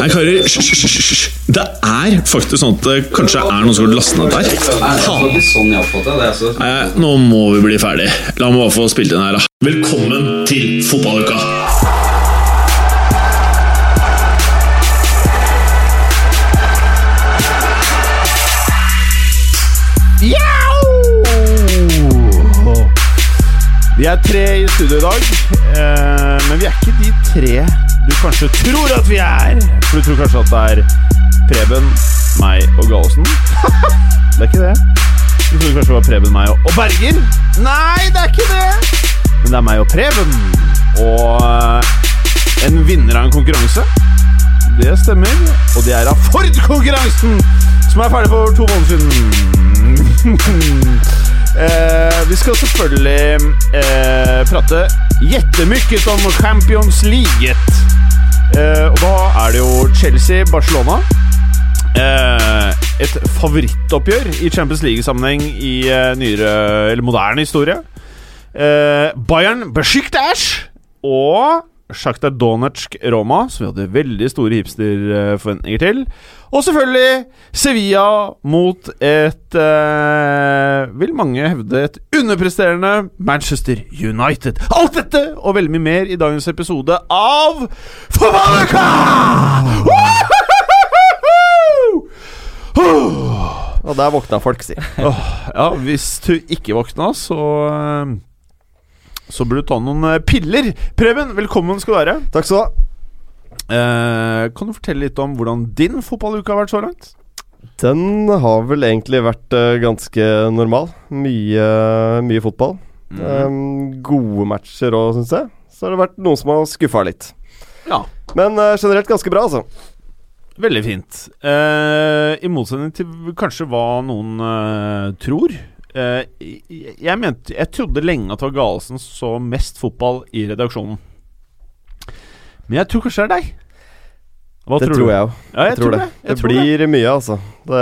Nei, karer, hysj. Det er faktisk sånn at det kanskje er noen som har lastet ned der. sånn jeg oppfatter det. Nei, nå må vi bli ferdig. La meg bare få spilt inn her, da. Velkommen til fotballuka! Vi er tre i studio i dag, eh, men vi er ikke de tre du kanskje tror at vi er. For du tror kanskje at det er Preben, meg og Gallosen. det er ikke det. Du trodde kanskje det var Preben, meg og, og Berger. Nei, det er ikke det! Men det er meg og Preben. Og eh, en vinner av en konkurranse. Det stemmer. Og det er av Ford-konkurransen, som er ferdig for to måneder siden. Eh, vi skal selvfølgelig eh, prate jettemykket om Champions League. Eh, og da er det jo Chelsea-Barcelona. Eh, et favorittoppgjør i Champions League-sammenheng i eh, nyere, eller moderne historie. Bayern Besiktas og Sjakta Donetsk Roma, som vi hadde veldig store hipsterforventninger til. Og selvfølgelig Sevilla mot et eh, Vil mange hevde et underpresterende Manchester United. Alt dette og veldig mye mer i dagens episode av Forbanna! Og der våkna folk, si. oh, ja, hvis du ikke våkna, så eh, Så burde du ta noen eh, piller. Preben, velkommen skal du være. Takk skal du ha. Eh, kan du fortelle litt om hvordan din fotballuke har vært så langt? Den har vel egentlig vært eh, ganske normal. Mye, mye fotball. Mm. Um, gode matcher òg, syns jeg. Så har det vært noen som har skuffa litt. Ja. Men eh, generelt ganske bra, altså. Veldig fint. Eh, I motsetning til kanskje hva noen tror. Eh, jeg, mente Jeg trodde lenge at det var Galesen så mest fotball i redaksjonen. Men jeg tror kanskje det er deg. Hva det tror tror du? jeg òg. Ja, jeg, tror det. Jeg det tror det. blir mye, altså. Det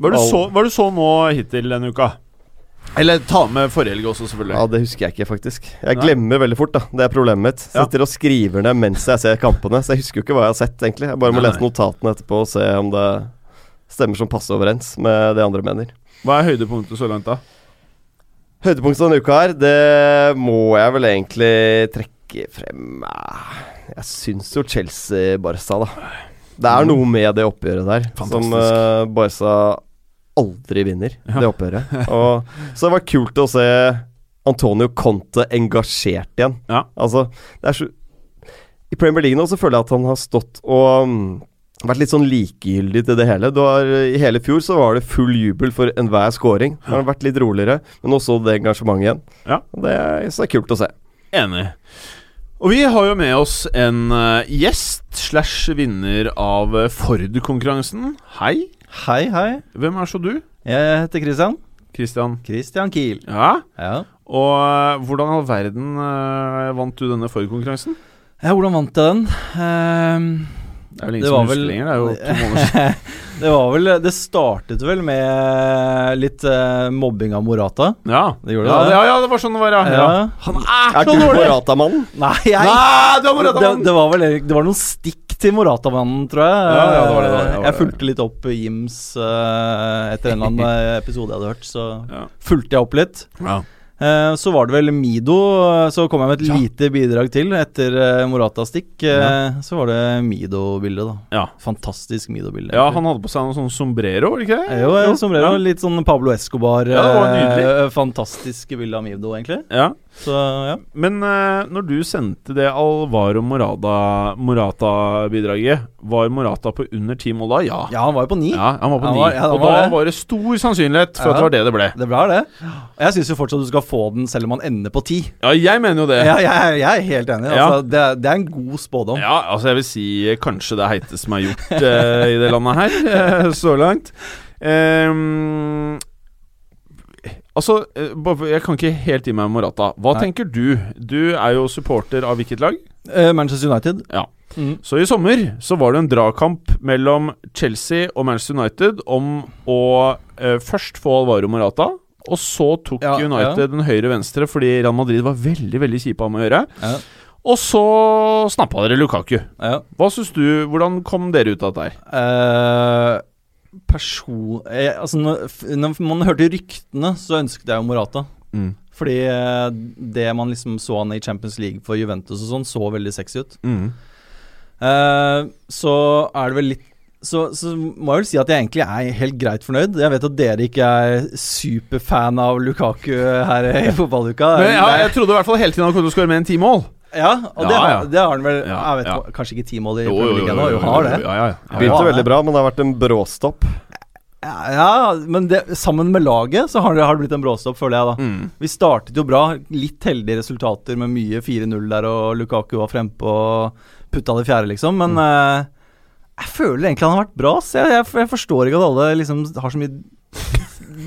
Hva er det du så, det nå hittil denne uka? Eller ta med forrige helg også, selvfølgelig. Ja, det husker jeg ikke, faktisk. Jeg Nei. glemmer veldig fort, da. Det er problemet mitt. Ja. Sitter og skriver ned mens jeg ser kampene, så jeg husker jo ikke hva jeg har sett, egentlig. Jeg bare må Nei, lese notatene etterpå og se om det stemmer som passe overens med det andre mener. Hva er høydepunktet så langt, da? Høydepunktet denne uka her, det må jeg vel egentlig trekke frem eh, Jeg syns jo Chelsea-Barca, da. Det er noe med det oppgjøret der som Fantastisk. uh, Barca aldri vinner. Ja. Det oppgjøret. Og, så det var kult å se Antonio Conte engasjert igjen. Ja. Altså, det er så I Premier League nå så føler jeg at han har stått og mm, vært litt sånn likegyldig til det hele. Du har, I hele fjor så var det full jubel for enhver scoring. Det har vært litt roligere, men også det engasjementet igjen. Ja. Det er, så det er kult å se. Enig. Og vi har jo med oss en eh, gjest slash vinner av eh, Ford-konkurransen. Hei. Hei, hei. Hvem er så du? Jeg heter Christian. Christian. Christian Kiel. Ja. Ja. Og eh, hvordan i all verden vant du denne Ford-konkurransen? ja hvordan vant jeg den? Ehm, Det er vel ingen Det som husker lenger. Det er jo to måneder siden. det var vel Det startet vel med litt uh, mobbing av Morata. Ja. Det gjorde ja, det. ja, ja, det var sånn det var, ja. Ja. ja. Han er Er så du! Morata-mannen? Nei, jeg Nei, du er Morata det, det var vel Det var noen stikk til Morata-mannen, tror jeg. Ja, ja, det var det, det var det, jeg fulgte litt opp Jims uh, etter en eller annen episode jeg hadde hørt, så Ja. fulgte jeg opp litt. Ja. Eh, Så var det vel Mido, eh, så kom jeg med et Ja. lite bidrag til etter eh, Morata-stikk. Ja. Så var det Mido-bildet, da. Ja. Fantastisk Mido-bilde. ja, han hadde på seg noe sånn sombrero, var det ikke det? Jo, Jo, sombrero. Litt sånn Pablo Escobar. Ja, det var nydelig. Fantastiske bilder bilde av Mido, egentlig. Ja. Så ja. Men uh, når du sendte det Alvaro Morata-bidraget, var Morata på under ti mål da? Ja. ja, han var jo på ni. Ja, han var på Han ni. var- ja, og var da det. var det stor sannsynlighet for Ja. at det var det det ble. Det ble det. Og jeg syns jo fortsatt du skal få den selv om han ender på ti. Ja, jeg mener jo det. Ja, jeg, jeg er helt enig. Ja. Altså, det, det er en god spådom. Ja, altså jeg vil si kanskje det heiteste som er gjort uh, i det landet her, uh, så langt. Ehm, altså, eh, jeg kan ikke helt gi meg Morata. Hva Nei. tenker du? Du er jo supporter av hvilket lag? Eh, Manchester United. Ja. Mm. Så i sommer så var det en dragkamp mellom Chelsea og Manchester United om å eh, først få Alvaro Morata, og så tok Ja, United den høyre-venstre fordi Real Madrid var veldig veldig kjipe av med å gjøre. Ja. Og så snappa dere Lukaku. Ja. Hva synes du, Hvordan kom dere ut av dette her? Eh, person... Jeg, altså, når, når man hørte ryktene, så ønsket jeg jo Morata. Mm. Fordi eh, det man liksom så han i Champions League for Juventus og sånn, så veldig sexy ut. Mm. Uh, så er det vel litt så, så må jeg vel si at jeg egentlig er helt greit fornøyd. Jeg vet at dere ikke er superfan av Lukaku her i fotballuka. Men ja, jeg trodde i hvert fall hele tiden han kom til å skåre mer enn ti mål. Ja, og det, Ja, har, det har han vel Jeg vet ja. ikke, Kanskje ikke ti mål i Premier League ennå? Jo, har det. Ja, ja, ja. Begynte veldig bra, men det har vært en bråstopp. Ja, ja men det, sammen med laget så har det, har det blitt en bråstopp, føler jeg, da. Mm. Vi startet jo bra. Litt heldige resultater med mye 4-0 der, og Lukaku var frempå og putta det fjerde, liksom. Men Mm. eh, jeg føler egentlig han har vært bra. Så jeg, jeg, jeg forstår ikke at alle liksom har så mye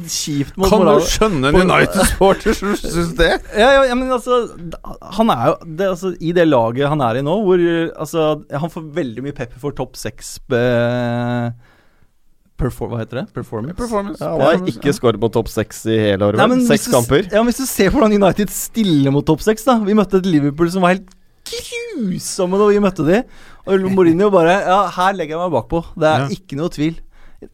kjipt mot Kan du skjønne en United-sporter som syns det? Ja, ja, ja, men altså Han er jo det, altså, I det laget han er i nå, hvor altså Han får veldig mye pepper for topp seks eh, Hva heter det? Performance? Performance. Ja, han har ikke skåret på topp seks i hele året. Nei, Seks kamper. Ja, men Hvis du ser hvordan United stiller mot topp seks Vi møtte et Liverpool som var helt grusomme da vi møtte de. Og Mourinho bare Ja, her legger jeg meg bakpå. Det er Ja. ikke noe tvil.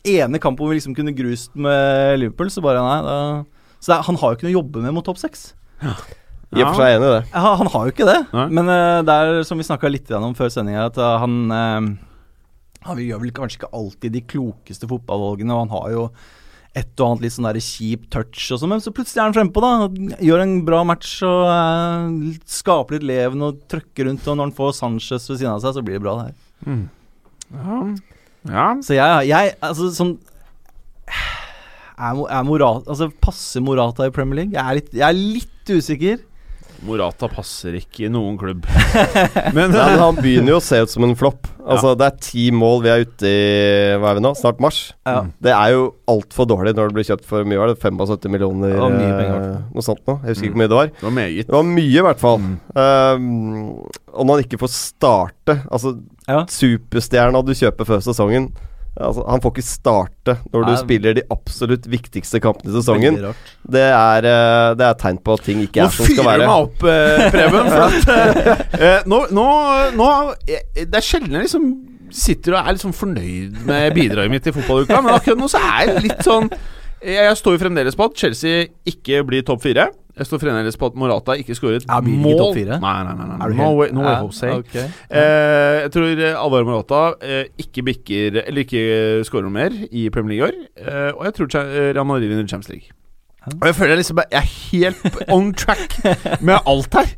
Ene kampen hvor vi liksom kunne grust med Liverpool, så bare nei. Da, så det, er- han har jo ikke noe å jobbe med mot topp seks. I og for seg enig i det. Ja, han har jo ikke det. Nei. Men uh, det er som vi snakka litt om før sendinga, at uh, han uh, Han gjør vel kanskje ikke alltid de klokeste fotballvalgene, og han har jo et og annet litt sånn der kjip touch og sånn, men så plutselig er han frempå, da. Gjør en bra match og uh, skaper litt leven og trøkker rundt, og når han får Sanchez ved siden av seg, så blir det bra, det her. Mm. Ja. Ja. Så jeg, jeg altså sånn er, er Morata Altså, passer Morata i Premier League? Jeg er litt, jeg er litt usikker. Morata passer ikke i noen klubb. Men Nei, men han begynner jo å se ut som en flopp. Altså, Det er ti mål vi er ute i Hva er vi nå? Snart mars. Ja. Det er jo altfor dårlig når det blir kjøpt for mye. Var det 75 millioner? Det mye penger, eh, Noe sånt noe. Jeg husker ikke hvor mye det var. det var meget. Det var mye, i hvert fall. Mm. Um, om han ikke får starte Altså, Ja. superstjerna du kjøper før sesongen Altså, Han får ikke starte når du Nei. spiller de absolutt viktigste kampene i sesongen. Det er, eh, det er tegn på at ting ikke Nå er som skal være. Nå fyrer du meg opp, eh, Preben. At, eh, eh, nå, nå, nå Det er sjelden jeg liksom sitter og er liksom fornøyd med bidraget mitt i fotballuka, men akkurat nå så er jeg litt sånn jeg, står jo fremdeles på at Chelsea ikke blir topp fire. Jeg står fremdeles på at Morata ikke skåret et Ja, mål. Nei, nei, nei. nei. No way, no way Jose. Okay. Eh, jeg tror eh, Alvaro Morata eh, ikke bikker Eller ikke skårer noe mer i Premier League i år. Eh, og jeg tror eh, Real Madrid vinner Champions League. Og jeg føler jeg liksom Jeg er helt on track med alt her.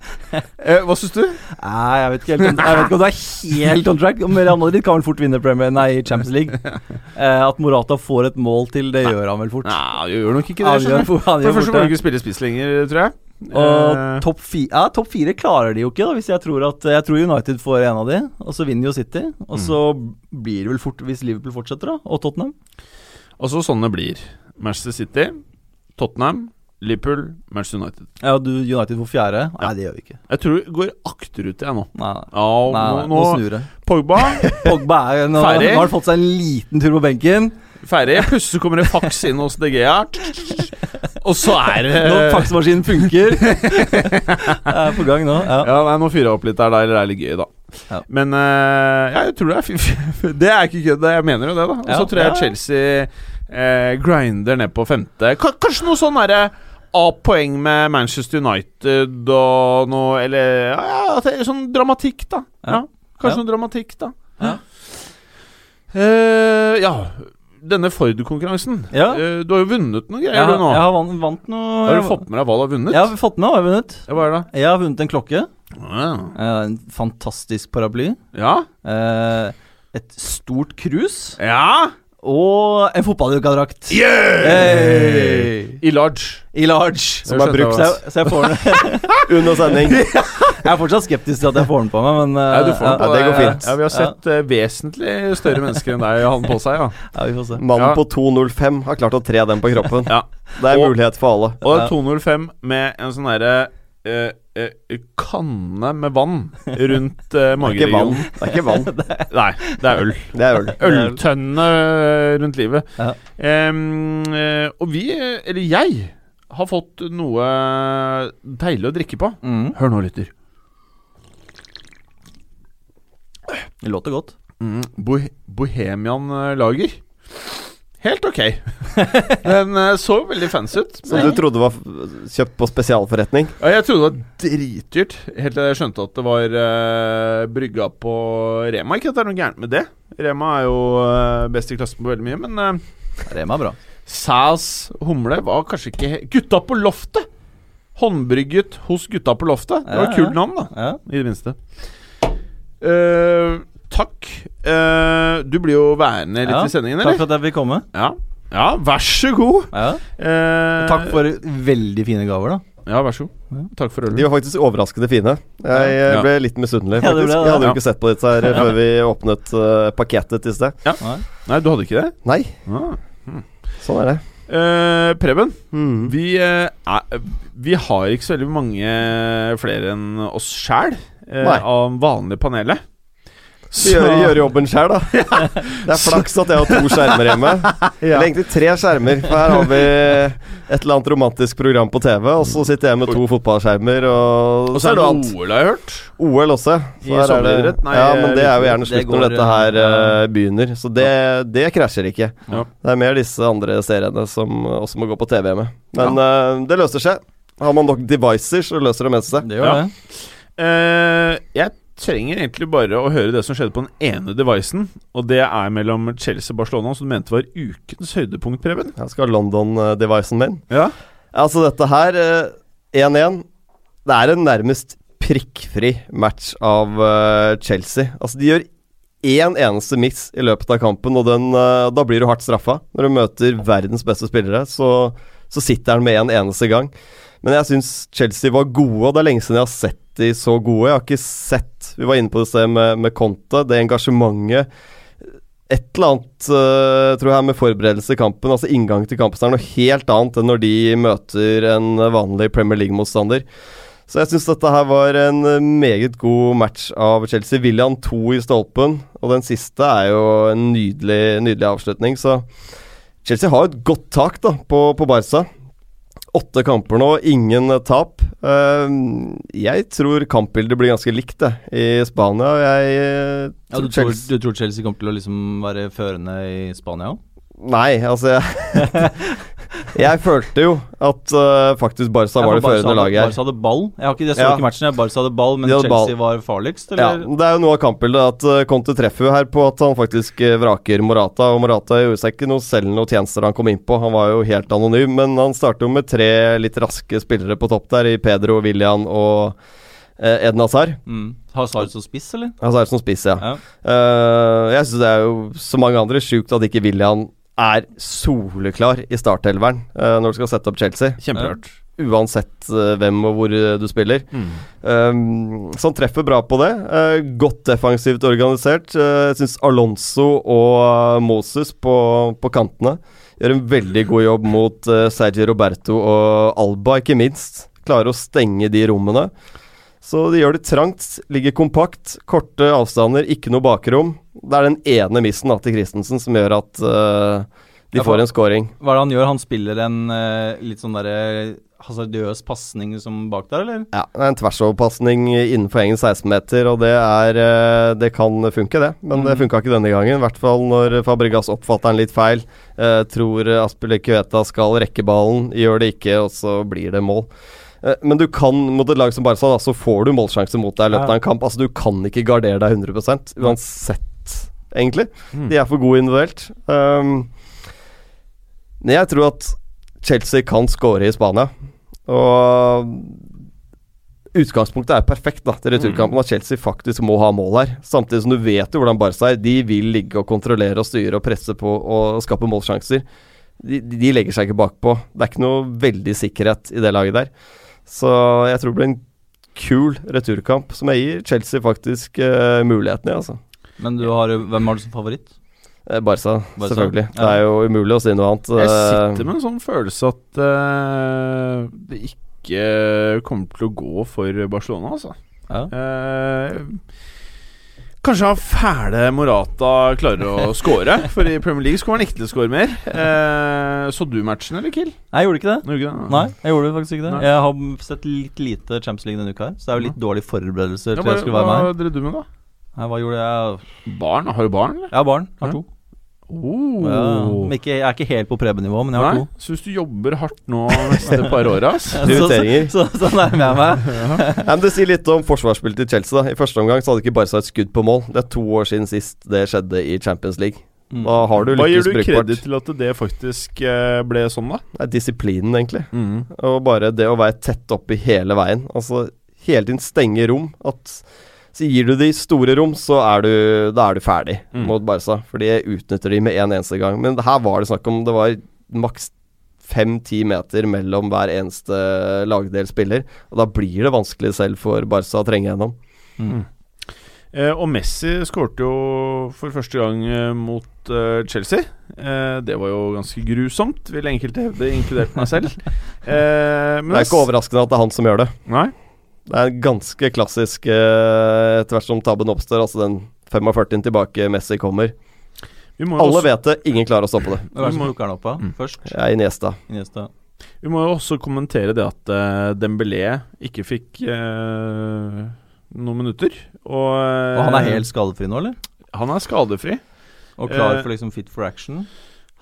Eh, hva syns du? Nei, jeg vet ikke helt om, Jeg vet ikke om du er helt on track. Men Real Madrid kan vel fort vinne Premier Nei, Champions League. Eh, at Morata får et mål til, det gjør han vel fort. Nei, gjør nok ikke Han det. gjør skjønner du. han For det første må du ikke spille spiss lenger, tror jeg. Og Eh, topp fi ja, top fire klarer de jo ikke, da, hvis jeg tror at Jeg tror United får en av de, og så vinner jo City. Og så blir det vel fort hvis Liverpool fortsetter, da, og Tottenham. og så sånn det blir. Manchester City, Tottenham, Liverpool, Manchester United. Ja, du United får fjerde. Nei, det gjør vi ikke. Jeg tror det går akterut, jeg nå. Nei, Ja, nei, nei, nå, nå nå snur det. Pogba Pogba er nå, nå har han fått seg en liten tur på benken. ferdig. Plutselig kommer det faks inn hos DGA. Og så er det Når faksmaskinen funker. det er på gang nå. Ja. Ja, nei, nå fyrer jeg opp litt der, eller det er litt gøy, da. Ja. Men uh, jeg tror det er fint. Det er ikke kødd, jeg mener jo det, da. Og så tror jeg. Chelsea eh, grinder ned på femte. K kanskje noe sånn derre A-poeng med Manchester United og noe Eller ja, sånn dramatikk, da. Ja. Kanskje Ja. noe dramatikk, da. Ja. Uh, ja. Denne Ford-konkurransen. Ja. Uh, du har jo vunnet noen greier, du nå. jeg har vant, vant noe Har du fått med deg hva du har vunnet? Jeg har fått med hva jeg har vunnet. Hva er det? Jeg har vunnet en klokke. Ja. Uh, En fantastisk paraply. ja. Eh, Et stort krus. ja. Og en fotballukadrakt. Yeah! Hey! I large. I large. Som er brukt. Så jeg, så jeg, får den. Under sending. jeg er fortsatt skeptisk til at jeg får den på meg, men eh, Ja, du får den på ja, det går fint. Ja, vi har sett ja. vesentlig større mennesker enn deg ha den på seg, ja. Ja, vi får se. Mannen Ja. på 2,05 har klart å tre den på kroppen. ja. Det er Og- mulighet for alle. Og det Ja. er 205 med en sånn derre eh, eh, kanne med vann rundt uh, Det er ikke vann. mageregionen. Det er ikke vann. Nei, det er øl. Det er øl. Øltønne eh, rundt livet. Ja. Um, eh, og vi, eh, eller jeg, har fått noe deilig å drikke på. Mm. Hør nå, lytter. Det låter godt. Mm, Bo Bohemian eh, Lager. Helt ok. Den eh, så veldig fancy ut. Så du trodde det var kjøpt på spesialforretning. Ja, jeg trodde det var dritdyrt, helt til jeg skjønte at det var uh, brygga på Rema. Ikke at det er noe gærent med det. Rema er jo uh, best i klassen på veldig mye, men uh, Rema er bra. Sæs humle var kanskje ikke he Gutta på loftet! Håndbrygget hos Gutta på loftet. Det var et kult navn, da. Ja. I det minste. Eh, takk. Uh, du blir jo værende litt Ja, i sendingen, Takk for at jeg fikk komme. Ja. ja, vær så god. Ja. Uh, Takk for veldig fine gaver, da. Ja, vær så god. Takk for De var faktisk overraskende fine. Jeg eh, Ja. ble litt misunnelig, Ja, det faktisk. ble det, Jeg hadde jo ja. ikke sett på dette her eh, før vi åpnet uh, pakettet i sted. Nei. Nei, du hadde ikke det? Nei, Ah. sånn er det. Uh, Preben, Mm. vi, uh, er, vi har ikke så veldig mange flere enn oss sjæl uh, av vanlige panelet. Vi gjør, gjør jobben sjøl, da. Det er flaks at jeg har to skjermer hjemme. Eller egentlig tre skjermer. For her har vi et eller annet romantisk program på TV, og så sitter jeg med to fotballskjermer, og, Og så er det OL, har jeg hørt. OL også. I her er det- sommeridrett? Nei, ja, men det er jo gjerne det slutt går, når dette her ja. eh, begynner. Så det, det krasjer ikke. Ja. Det er mer disse andre seriene som også må gå på TV hjemme. Men uh, det løser seg. Har man nok devices, så løser det med seg. Det gjør Ja. det. Uh, jeg trenger egentlig bare å høre det som skjedde på den ene devicen, og det er mellom Chelsea og Barcelona, som du mente var ukens høydepunkt, Preben. Jeg skal ha London-devicen min. Ja. Altså, dette her eh, 1-1 Det er en nærmest prikkfri match av eh, Chelsea. Altså, de gjør én eneste miss i løpet av kampen, og den, eh, da blir du hardt straffa. Når du møter verdens beste spillere, så, så sitter han med en eneste gang. Men jeg syns Chelsea var gode, og det er lenge siden jeg har sett de så gode. Jeg har ikke sett Vi var inne på det stedet med, med Conte, det engasjementet. Et eller annet, uh, tror jeg, med forberedelse i kampen, altså inngang til kampen, er noe helt annet enn når de møter en vanlig Premier League-motstander. Så jeg syns dette her var en eh, meget god match av Chelsea. William 2 i stolpen, og den siste er jo en nydelig, nydelig avslutning. Så Chelsea har et godt tak da på, på Barca. Åtte kamper nå, ingen tap. Eh, jeg tror kampbildet blir ganske likt det, i Spania. Jeg eh, Ja, du, tror, du tror Chelsea kommer til å liksom være førende i Spania òg? Nei, altså jeg, jeg følte jo at uh, faktisk Barca var det førende laget her. Barca hadde ball. Jeg har ikke, jeg så Ja. ikke matchen. Barca hadde ball, men hadde Chelsea ball. var farligst, Ja. Det er jo noe av kampbildet at uh, Conte treffer jo her på at han faktisk eh, vraker Morata. Og Morata gjorde seg ikke noe selv noen tjenester han kom inn på. Han var jo helt anonym, men han starter jo med tre litt raske spillere på topp der, i Pedro, William og uh, Eden Hazard. Mm. Hazard som spiss, eller? Hazard som spiss, ja. Ja. Uh, jeg syns det er jo, som mange andre, sjukt at ikke William er soleklar i startelveren uh, når du skal sette opp Chelsea. Kjemperart. Uansett uh, hvem og hvor eh, du spiller. Mm. Um, så han treffer bra på det. Godt defensivt organisert. Jeg syns Alonso og Moses på, på kantene gjør en veldig god jobb mot Sergio Roberto og Alba, ikke minst. Klarer å stenge de rommene. Så de gjør det trangt, ligger kompakt, korte avstander, ikke noe bakrom. Det er den ene missen da, til Christensen som gjør at uh, de Ja, får en scoring. Hva er det han gjør? Han spiller en uh, litt sånn derre hasardiøs pasning som bak der, eller? Ja, det er en tversoverpasning innenfor egen 16-meter, og det er eh, Det kan funke, det. Men det Mhm. funka ikke denne gangen. I hvert fall når Fabregas oppfatter den litt feil. Eh, tror Aspilicueta skal rekke ballen, gjør det ikke, og så blir det mål. Eh, men du kan, mot et lag som Barca, da, så får du målsjanse mot deg i løpet av en kamp. Altså, du kan ikke gardere deg 100 uansett, egentlig. Mm. De er for gode individuelt. Um, men jeg tror at Chelsea kan score i Spania. Og utgangspunktet er perfekt da til returkampen, at Chelsea faktisk må ha mål her. Samtidig som du vet jo hvordan Barca er. De vil ligge og kontrollere og styre og presse på og skape målsjanser. De, de legger seg ikke bakpå. Det er ikke noe veldig sikkerhet i det laget der. Så jeg tror det blir en kul returkamp som jeg gir Chelsea faktisk uh, muligheten i, altså. Men du har, hvem har du som favoritt? Eh, Barca, Barca, selvfølgelig. ja. Det er jo umulig å si noe annet. Jeg Eh, sitter med en sånn følelse at uh, det ikke kommer til å gå for Barcelona, altså. Ja. Eh, kanskje han fæle Morata klarer å score, for i Premier League skulle han ikke til å score mer. Eh, så du matchen, eller, Kill? Nei, jeg gjorde ikke det. Gjorde ikke det? Nei, jeg gjorde faktisk ikke det. Nei. Jeg har sett litt lite Champions League denne uka her, så det er jo litt dårlige forberedelser Ja, til jeg skulle være med hva drev du med, da? Nei, hva gjorde jeg? Barn? Har du barn, eller? Jeg har barn. Har to. Oh. Ja, men ikke, jeg er ikke helt på Preben-nivå, men jeg har Nei, to. hvis du jobber hardt nå neste par åra. Så, Prioriteringer. så, så, så nærmer jeg meg. ja. men Det sier litt om forsvarsspillet til Chelsea. da I første omgang så hadde ikke Barca et skudd på mål. Det er to år siden sist det skjedde i Champions League. Mm. Da har du Hva gir du brukbart. kreditt til at det faktisk eh, ble sånn, da? Det er disiplinen, egentlig. Mm. Og bare det å være tett oppi hele veien. Altså hele tiden stenge rom. At så gir du de store rom, så er du, da er du ferdig Mm. mot Barca. For de utnytter de med en eneste gang. Men her var det snakk om Det var maks fem-ti meter mellom hver eneste lagdel spiller. Og da blir det vanskelig selv for Barca å trenge gjennom. Eh, og Messi skårte jo for første gang eh, mot eh, Chelsea. Eh, det var jo ganske grusomt, vil enkelte hevde, inkludert meg selv. Eh, men Det er ikke overraskende at det er han som gjør det. Nei. Det er ganske klassisk eh, etter hvert som tabben oppstår. Altså den 45 tilbake Messi kommer. Vi må, Alle også, vet det, ingen klarer å stoppe det. Hvem er det som må- plukker den opp av Mm. først? Ja, Iniesta. Iniesta. vi må jo også kommentere det at uh, Dembélé ikke fikk uh, noen minutter. Og, uh, Og han er helt skadefri nå, eller? Han er skadefri. Og klar Eh, for liksom fit for action?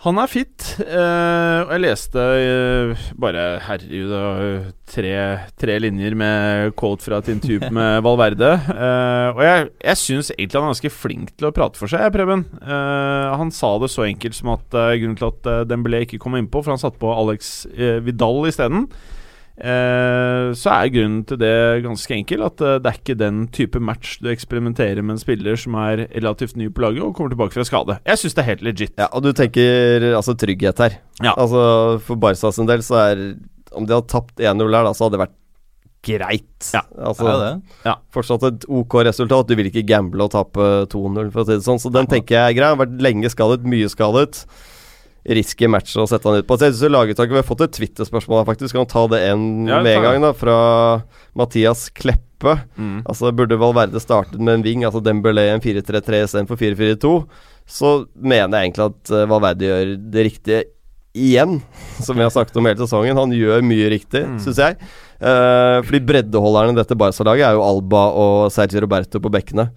Han er fit. eh, og jeg leste eh, bare Herregud, det tre, tre linjer med quote fra et intervju med Valverde. Eh, og jeg, jeg syns egentlig han er ganske flink til å prate for seg, Preben. Eh, han sa det så enkelt som at eh, grunnen til at uh, Dembélé ikke kom innpå, for han satte på Alex Vidal isteden. Uh, så er grunnen til det ganske enkel. At eh, det er ikke den type match du eksperimenterer med en spiller som er relativt ny på laget og kommer tilbake fra skade. Jeg syns det er helt legit. Ja, og du tenker altså trygghet her. Ja. Altså For Barca sin del så er Om de hadde tapt 1-0 her, da, så hadde det vært greit. Ja, altså, er det. Ja. Fortsatt et ok resultat. Du vil ikke gamble og tape 2-0, for å si det sånn. Så den tenker jeg er grei. Har vært lenge skadet, mye skadet. Risky match å sette han ut på. Så jeg synes laguttaket Vi har fått et Twitter-spørsmål her, faktisk. Kan ta det en Ja, med en gang, da. Fra Mathias Kleppe. Mm. Altså Burde Valverde startet med en wing, altså Dembélé en 4-3-3 istedenfor 4-4-2, så mener jeg egentlig at eh, Valverde gjør det riktige igjen, som vi har snakket om hele sesongen. Han gjør mye riktig, Mm. synes jeg. Eh, fordi breddeholderne i dette Barca-laget er jo Alba og Sergio Roberto på bekkene.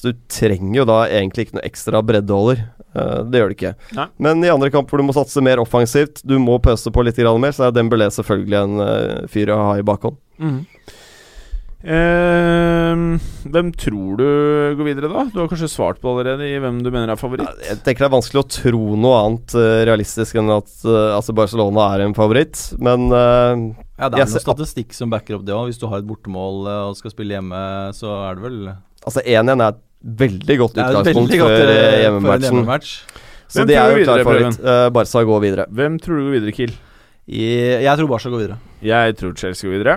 Så du trenger jo da egentlig ikke noe ekstra breddeholder. Eh, det gjør du ikke. Nei. Men i andre kamper du må satse mer offensivt, du må pøse på litt mer, så er Dembélé selvfølgelig en eh, fyr å ha i bakhånd. Mm. Ehm, hvem tror du går videre, da? Du har kanskje svart på allerede i hvem du mener er favoritt? Jeg tenker det er vanskelig å tro noe annet eh, realistisk enn at altså Barcelona er en favoritt, men eh, Ja, Det er noe statistikk som backer opp det òg. Hvis du har et bortemål og skal spille hjemme, så er det vel altså 1-1 er veldig godt utgangspunkt veldig godt for eh, eh, en hjemmematchen. hjemmematch. Så det de er jo klar for litt. Uh, Barca går videre. Hvem tror du går videre, Kiel? I, jeg tror Barca går videre. Jeg tror Chelsea går videre.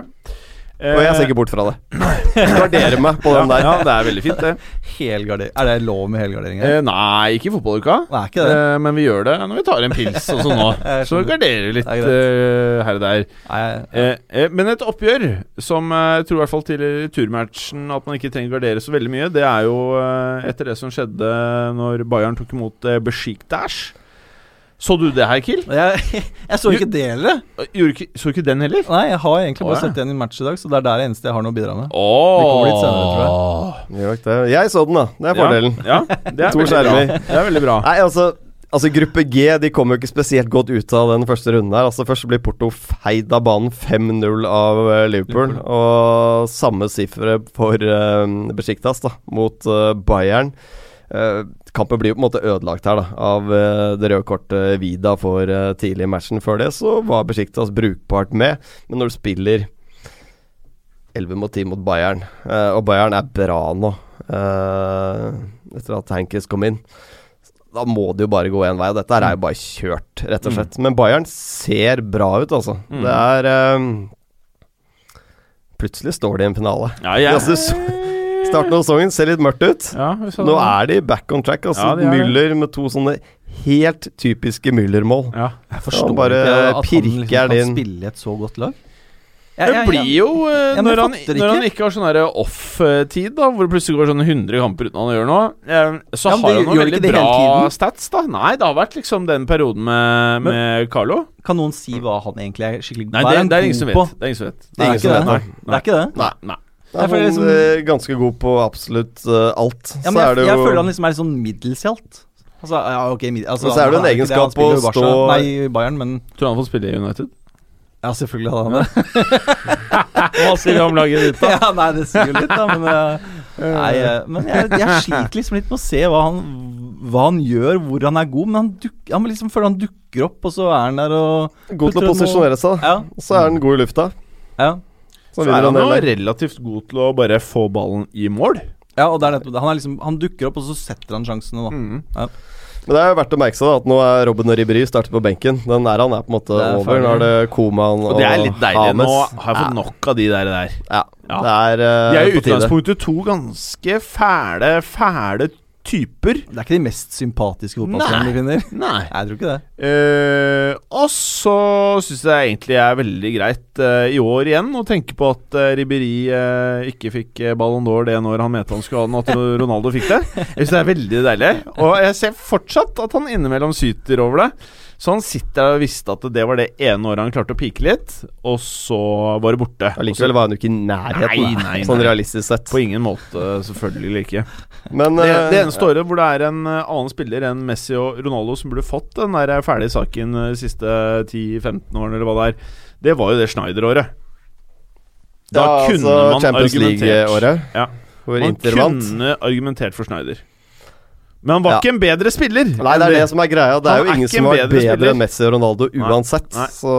Og jeg ser ikke bort fra det. Gardere meg på den der. Ja, det er veldig fint, det. Helgarder Er det lov med helgardering her? Eh, nei, ikke i fotballuka. Er ikke det. Eh, men vi gjør det når vi tar en pils og sånn nå. Så garderer vi litt er eh, her og der. Nei, Eh, eh, men et oppgjør som eh, jeg tror i hvert fall til turmatchen at man ikke trenger å gardere så veldig mye, det er jo eh, etter det som skjedde når Bayern tok imot eh, Besiktas. Så du det her, Kill? jeg, jeg så ikke det heller. Så du ikke, så ikke den heller? Nei, jeg har egentlig bare ja. sett igjen i match i dag, så det er der det eneste jeg har noe å bidra med. Åh Det kommer litt senere, tror jeg. Jeg så den, da. Det er fordelen. Ja, ja det er To skjermer. Det er veldig bra. Nei, altså Altså Gruppe G de kom jo ikke spesielt godt ut av den første runden. her Altså Først blir Porto feid av banen 5-0 av Liverpool. Liverpool. Og samme sifre for uh, Besiktas da mot uh, Bayern. Eh, kampen blir jo på en måte ødelagt her da av uh, det røde kortet Vida for uh, tidlig i matchen. Før det så var Besiktas brukbart med, men når du spiller 11 mot 10 mot Bayern, eh, og Bayern er bra nå eh, etter at Hankis kom inn da må det jo bare gå én vei. Og dette er jo bare kjørt, rett og slett. Men Bayern ser bra ut, altså. Mm. Det er Plutselig står de i en finale. Ja, jeg, Altså, så- Starten av sesongen ser litt mørkt ut. ja, Nå det. er de back on track. Altså Ja, er. Müller med to sånne helt typiske Müller-mål. ja. Jeg forstår bare ikke at han liksom kan din. spille et så godt lag. Det blir jo eh, når, han, når han ikke. ikke har sånn off-tid, da hvor det plutselig går sånn 100 kamper uten han gjør noe, eh, så Ja, har han noen veldig bra stats, da. Nei, det har vært liksom den perioden med, Men- med Carlo. Kan noen si hva han egentlig er skikkelig Nei, det, er det er god ingen som på? vet. Det er ingen som vet. Det er ingen ikke som det. vet, Nei, Det er ikke det. Nei, nei. Er han liksom- eh, ganske god på absolutt eh, alt. Ja, så er jeg, det jeg føler han liksom er litt sånn middels i alt. Altså, ja, ok mid, altså, Men så er det jo en egenskap han å stå- Nei, Bayern, men Tror du han får spille i United? Ja, selvfølgelig hadde han det. Hva sier vi om laget ditt, da? ja, nei, det sier jo litt, da, men eh, Nei, men jeg, jeg sliter liksom litt med å se hva han, hva han gjør, hvor han er god. Men han, duk, han liksom føler han dukker opp, og så er han der og god til å posisjonere seg. Ja. Og så er han god i lufta. ja. Så Så er han jo relativt god til å bare få ballen i mål. Ja, og det er nettopp det. Han, er liksom, han dukker opp, og så setter han sjansene, da. Men det er jo verdt å merke seg da, at nå er Robin og Ribéry startet på benken. Den er han er på en måte er over. Nå er det Koman og, Og det er litt deilig. Hames. Nå har jeg fått nok av de der. der. Ja, Ja. det er uh, De er i utgangspunktet to ganske fæle, fæle typer. Det er ikke de mest sympatiske fotballspillerne vi finner. Nei. Jeg tror ikke det. Uh, og så syns jeg egentlig er veldig greit uh, i år igjen å tenke på at uh, Ribéry uh, ikke fikk Ballon d'Or det når han mente han skulle ha den, at Ronaldo fikk det. Jeg syns det er veldig deilig. Og jeg ser fortsatt at han innimellom syter over det. Så han sitter og visste at det var det ene året han klarte å pike litt, og så var det borte. Allikevel var han jo ikke i nærheten, Nei, nei, sånn realistisk sett. På ingen måte, selvfølgelig ikke. Men Det, eh, det eneste året hvor det er en eh, annen spiller enn Messi og Ronaldo som burde fått den der ferdige saken eh, de siste 10-15 årene, eller hva det er, det var jo det Schneider-året. Da ja, kunne altså, man Champions argumentert League-året, Ja. hvor Man Inter vant. kunne argumentert for Schneider. Men han var Ja. ikke en bedre spiller. Nei, det er det som er greia. Det er jo er ingen som var bedre bedre enn Messi og Ronaldo uansett. Nei. Så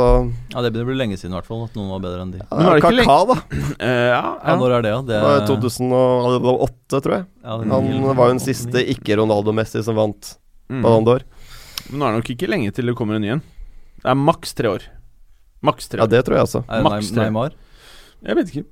Ja, Det blir lenge siden i hvert fall at noen var bedre enn de. ja, Men var det Kaká, da. Uh, ja, Ja, ja. Når er det, da? Det Det var 2008, tror jeg. ja, det- Han var jo den siste ikke-Ronaldo-Messi som vant Mm. Ballon d'Or. Men nå er det nok ikke lenge til det kommer en ny en. Det er maks tre år. Maks tre Ja, det tror jeg også. Er det Maks tre. Neymar? Jeg vet ikke.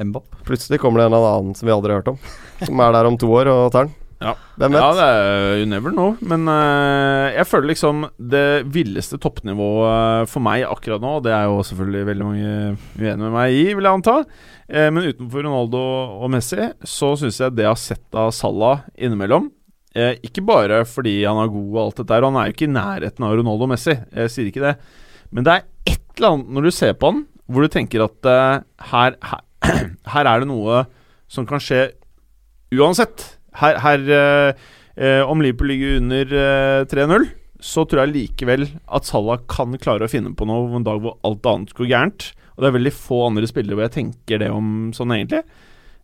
Mbapp? Plutselig kommer det en eller annen som vi aldri har hørt om. Som er der om to år og tar den. Ja. Hvem vet? Ja, det er you never know. Men uh, jeg føler liksom det villeste toppnivået for meg akkurat nå, det er jo selvfølgelig veldig mange uenige med meg i, vil jeg anta, uh, men utenfor Ronaldo og Messi, så syns jeg det jeg har sett av Salah innimellom uh, Ikke bare fordi han er god og alt dette der, og han er jo ikke i nærheten av Ronaldo og Messi, jeg sier ikke det, men det er et eller annet når du ser på han, hvor du tenker at eh, her, her, her er det noe som kan skje uansett. Her, her eh, eh, Om Liverpool ligger under eh, 3-0, så tror jeg likevel at Salah kan klare å finne på noe en dag hvor alt annet går gærent. Og det er veldig få andre spillere hvor jeg tenker det om sånn, egentlig.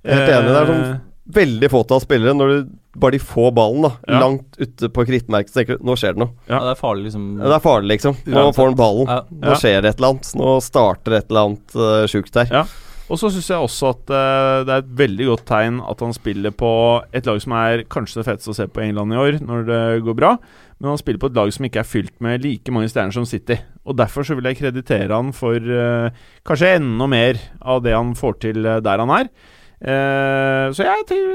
Jeg er helt enig, det er sånn- Eh, Veldig fåtall spillere, når du bare de får ballen da Ja. langt ute på krittmerket, så tenker du nå skjer det noe. Ja. Ja. Det er farlig, liksom. Ja, Det er farlig, liksom. Nå får han ballen. Ja. Nå skjer det et eller annet. Nå starter et eller annet uh, sjukt her. Ja. Og så syns jeg også at uh, det er et veldig godt tegn at han spiller på et lag som er kanskje det feteste å se på England i år, når det går bra. Men han spiller på et lag som ikke er fylt med like mange stjerner som City. Og derfor så vil jeg kreditere han for uh, kanskje enda mer av det han får til eh, der han er. Uh, så jeg tenker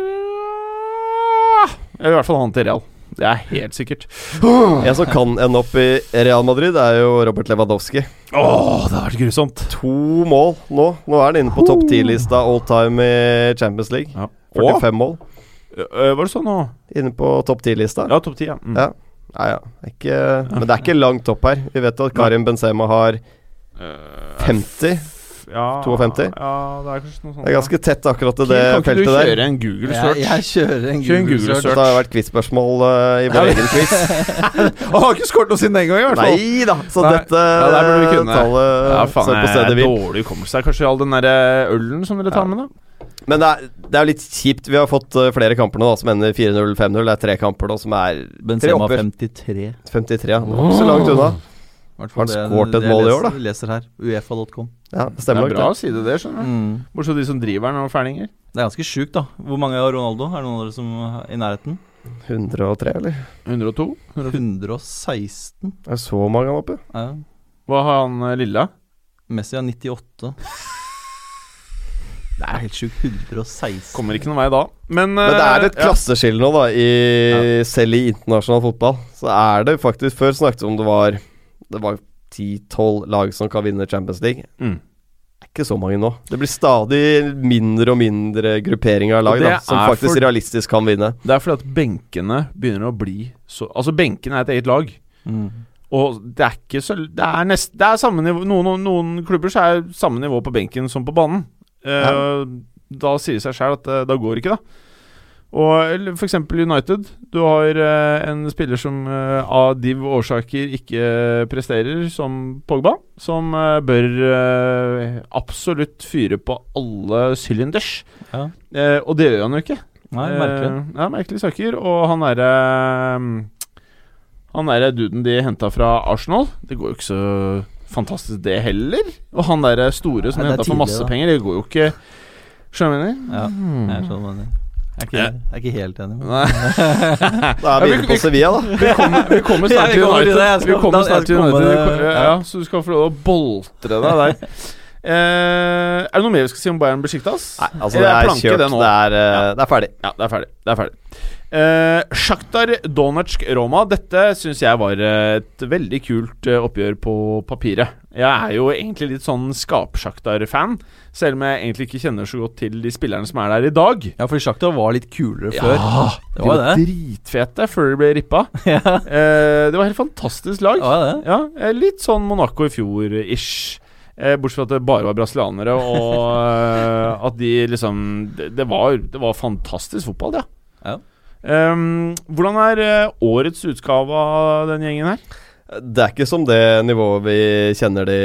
Jeg vil i hvert fall ha han til Real. Det er helt sikkert. En som kan ende opp i Real Madrid, er jo Robert Lewandowski. Åh, det har vært grusomt. To mål nå. Nå er han inne på topp ti-lista all time i Champions League. Ja. 45 mål. Var det sånn nå? Inne på topp ti-lista. Ja, topp 10, ja. Mm. Ja. Nei, ja. Ikke, men det er ikke langt opp her. Vi vet at Karim Benzema har Eh, 50. Ja, 52? Ja, det er kanskje noe sånt. Det er ganske tett akkurat til det feltet der. kan ikke du kjøre en Google search? search? jeg kjører en Google Google search. Det har vært quiz-spørsmål uh, i vår egen quiz. Han har ikke skåret noe siden den gang, i hvert fall. Nei da! Så Nei. dette Ja, der burde vi kunne. tallet Ja, faen, på stedet vi hvil. dårlig hukommelse. Det er kanskje all den der ølen som dere tar med, da? Men det er, det er jo litt kjipt. Vi har fått eh, flere kamper nå da, som ender 4-0, 5-0. Det er tre kamper nå som er Benzema Tre 53. 53. Ja. Oh. så langt unna. Har han fall skåret et mål i år, da? Leser her. Uefa.com. Ja, det Det er bra det. si det, skjønner du. Mm. Bortsett fra de som driver den og ferninger. Det er ganske sjukt, da. Hvor mange har Ronaldo? Er det noen av dere som er i nærheten? 103, eller? 102. 116. Det er så mange han oppe. Ja. Hva har han eh, lilla? Messi har 98. Det er helt sjukt. 116. Kommer ikke noen vei da. Men, Men det er et eh, klasseskille nå, da. I, Selv i internasjonal fotball. Så er det faktisk Før snakket vi om det var Det var 10-12 lag som kan vinne Champions League. Mm. Det er ikke så mange nå. Det blir stadig mindre og mindre grupperinger av lag da, som faktisk for- realistisk kan vinne. Det er fordi at benkene begynner å bli så Altså, benkene er et eget lag. Mm. Og det er ikke så Det er, nest, det er samme nivå noen, noen, klubber så er samme nivå på benken som på banen. Eh, da sier det seg sjøl at uh, da går det ikke, da. Og f.eks. United. Du har eh, en spiller som eh, av div årsaker ikke presterer, som Pogba. Som eh, bør eh, absolutt fyre på alle sylinders. Ja. Eh, og det gjør han jo ikke. Nei, merkelig. Eh, ja, merkelige saker. Og han derre Han derre duden de henta fra Arsenal, det går jo ikke så fantastisk, det heller. Og han derre store som Nei, de henta for masse da. penger, det går jo ikke Skjønner du? Ja, Hmm. jeg skjønner hva du mener. Jeg er ikke, jeg er ikke helt enig. Med. Da er vi inne på Sevilla, da. Vi kommer, vi kommer snart til United. Vi kommer snart til United. ja. så du skal få lov å boltre deg der. Eh, er det noe mer vi skal si om Bayern Besjiktas? Nei, altså, det er kjørt. det er, eh, det er ferdig. Ja, det er ferdig. Det er ferdig. Uh, Sjaktar Donetsk Roma. Dette syns jeg var et veldig kult eh, oppgjør på papiret. Jeg er jo egentlig litt sånn Skap-Sjaktar-fan, selv om jeg egentlig ikke kjenner så godt til de spillerne som er der i dag. Ja, fordi Shakhtar var litt kulere Ja, før. Ja, Det var var det. dritfete før de ble rippa. ja, Eh, det var helt fantastisk lag. var det. Ja, eh, litt sånn Monaco i fjor-ish. Eh, bortsett fra at det bare var brasilianere, og eh, at de liksom Det, det, var, det var fantastisk fotball, det. Ja. Ehm, hvordan er eh, årets utgave av den gjengen her? Det er ikke som det nivået vi kjenner de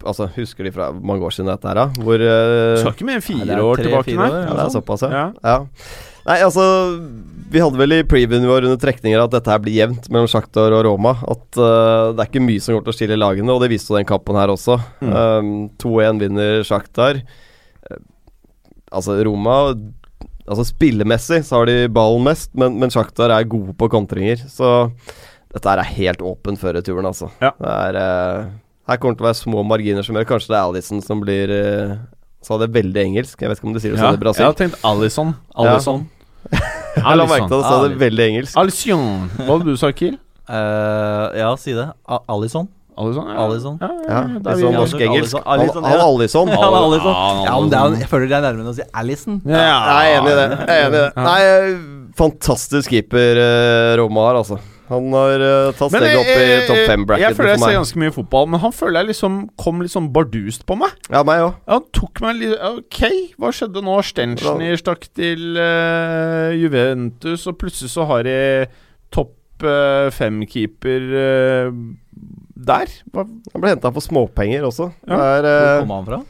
Altså, husker de fra mange år siden dette her, da? Hvor eh, Skal ikke mer enn fire år tilbake. Nei. Ja, det er såpass, ja. Ja. ja. Nei, altså Vi hadde vel i previewen vår under trekninger at dette her blir jevnt mellom Shakhtar og Roma. At uh, det er ikke mye som går til å skille lagene, og det viste jo den kampen her også. Mm. Um, 2-1 vinner Shakhtar. Eh, altså, Roma Altså Spillemessig så har de ballen mest, men, men Shakhtar er gode på kontringer. Så dette er helt åpent før returen, altså. Ja. Det er uh, Her kommer det til å være små marginer som gjør Kanskje det er Alison som blir uh, Sa det veldig engelsk. Jeg vet ikke om de sier det Ja, sånn i Brasil. jeg har tenkt Alison. Alison. Jeg la merke til at du sa det veldig engelsk. Alison. Hva hadde du sagt, Kiel? Uh, ja, si det. Alison. Alison? Ja. Alison. Ja, Ja, da er sånn norsk-engelsk. Alison, Han. Alison. Ja. Ja, men det er, jeg føler det er nærmere å si Alison. Ja, Jeg er enig i det. Jeg er enig i det. Nei, fantastisk keeper eh, Roma har, altså. Han har uh, tatt steget opp i jeg- topp jeg fem-bracketen føler jeg ser ganske mye fotball, men han føler jeg liksom kom litt sånn bardust på meg. Ja, meg òg. Han tok meg litt Ok, hva skjedde nå? Stenchner stakk til uh, Juventus, og plutselig så har de topp uh, fem-keeper eh, der. Han ble henta for småpenger også. Ja. Der, er, Hvor eh, kom han fra?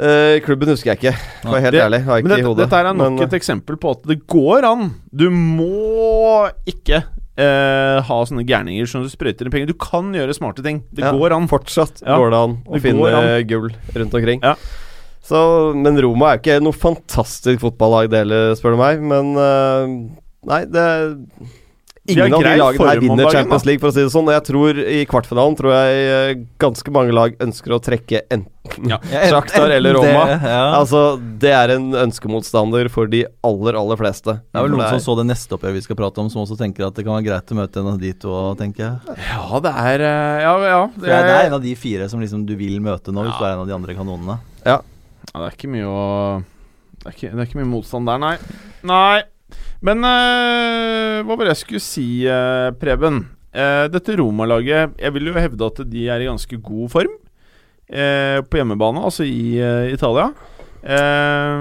Uh, klubben husker jeg ikke, for å være helt Det- ærlig. Har ikke dette, i hodet. dette er nok Men, et eksempel på at det går an. Du må ikke Uh, ha sånne gærninger som du sprøyter inn penger. Du kan gjøre smarte ting. Det Ja, går an. Fortsatt Ja, går det an å det finne an. gull rundt omkring. Ja. Så, men Roma er jo ikke noe fantastisk fotballag, det heller, spør du meg. Men uh, Nei, det Ingen av de lagene her vinner dagen, Champions. League, for å si det sånn. Og jeg tror i kvartfinalen tror jeg eh, ganske mange lag ønsker å trekke enten Ja. Shakhtar eller Roma. det- ja. Altså, det er en ønskemotstander for de aller, aller fleste. Det er vel noen noen som så det neste oppgjøret vi skal prate om, som også tenker at det kan være greit å møte en av de to, tenker jeg. Ja, det er eh, Ja, ja. Det er, det er en av de fire som liksom du vil møte nå, hvis du er en av de andre kanonene. Ja, det er ikke mye å Det er ikke, det er ikke mye motstand der, nei. Nei. Men eh, hva var det jeg skulle si, eh, Preben? Eh, dette Roma-laget Jeg vil jo hevde at de er i ganske god form eh, på hjemmebane, altså i eh, Italia. Eh,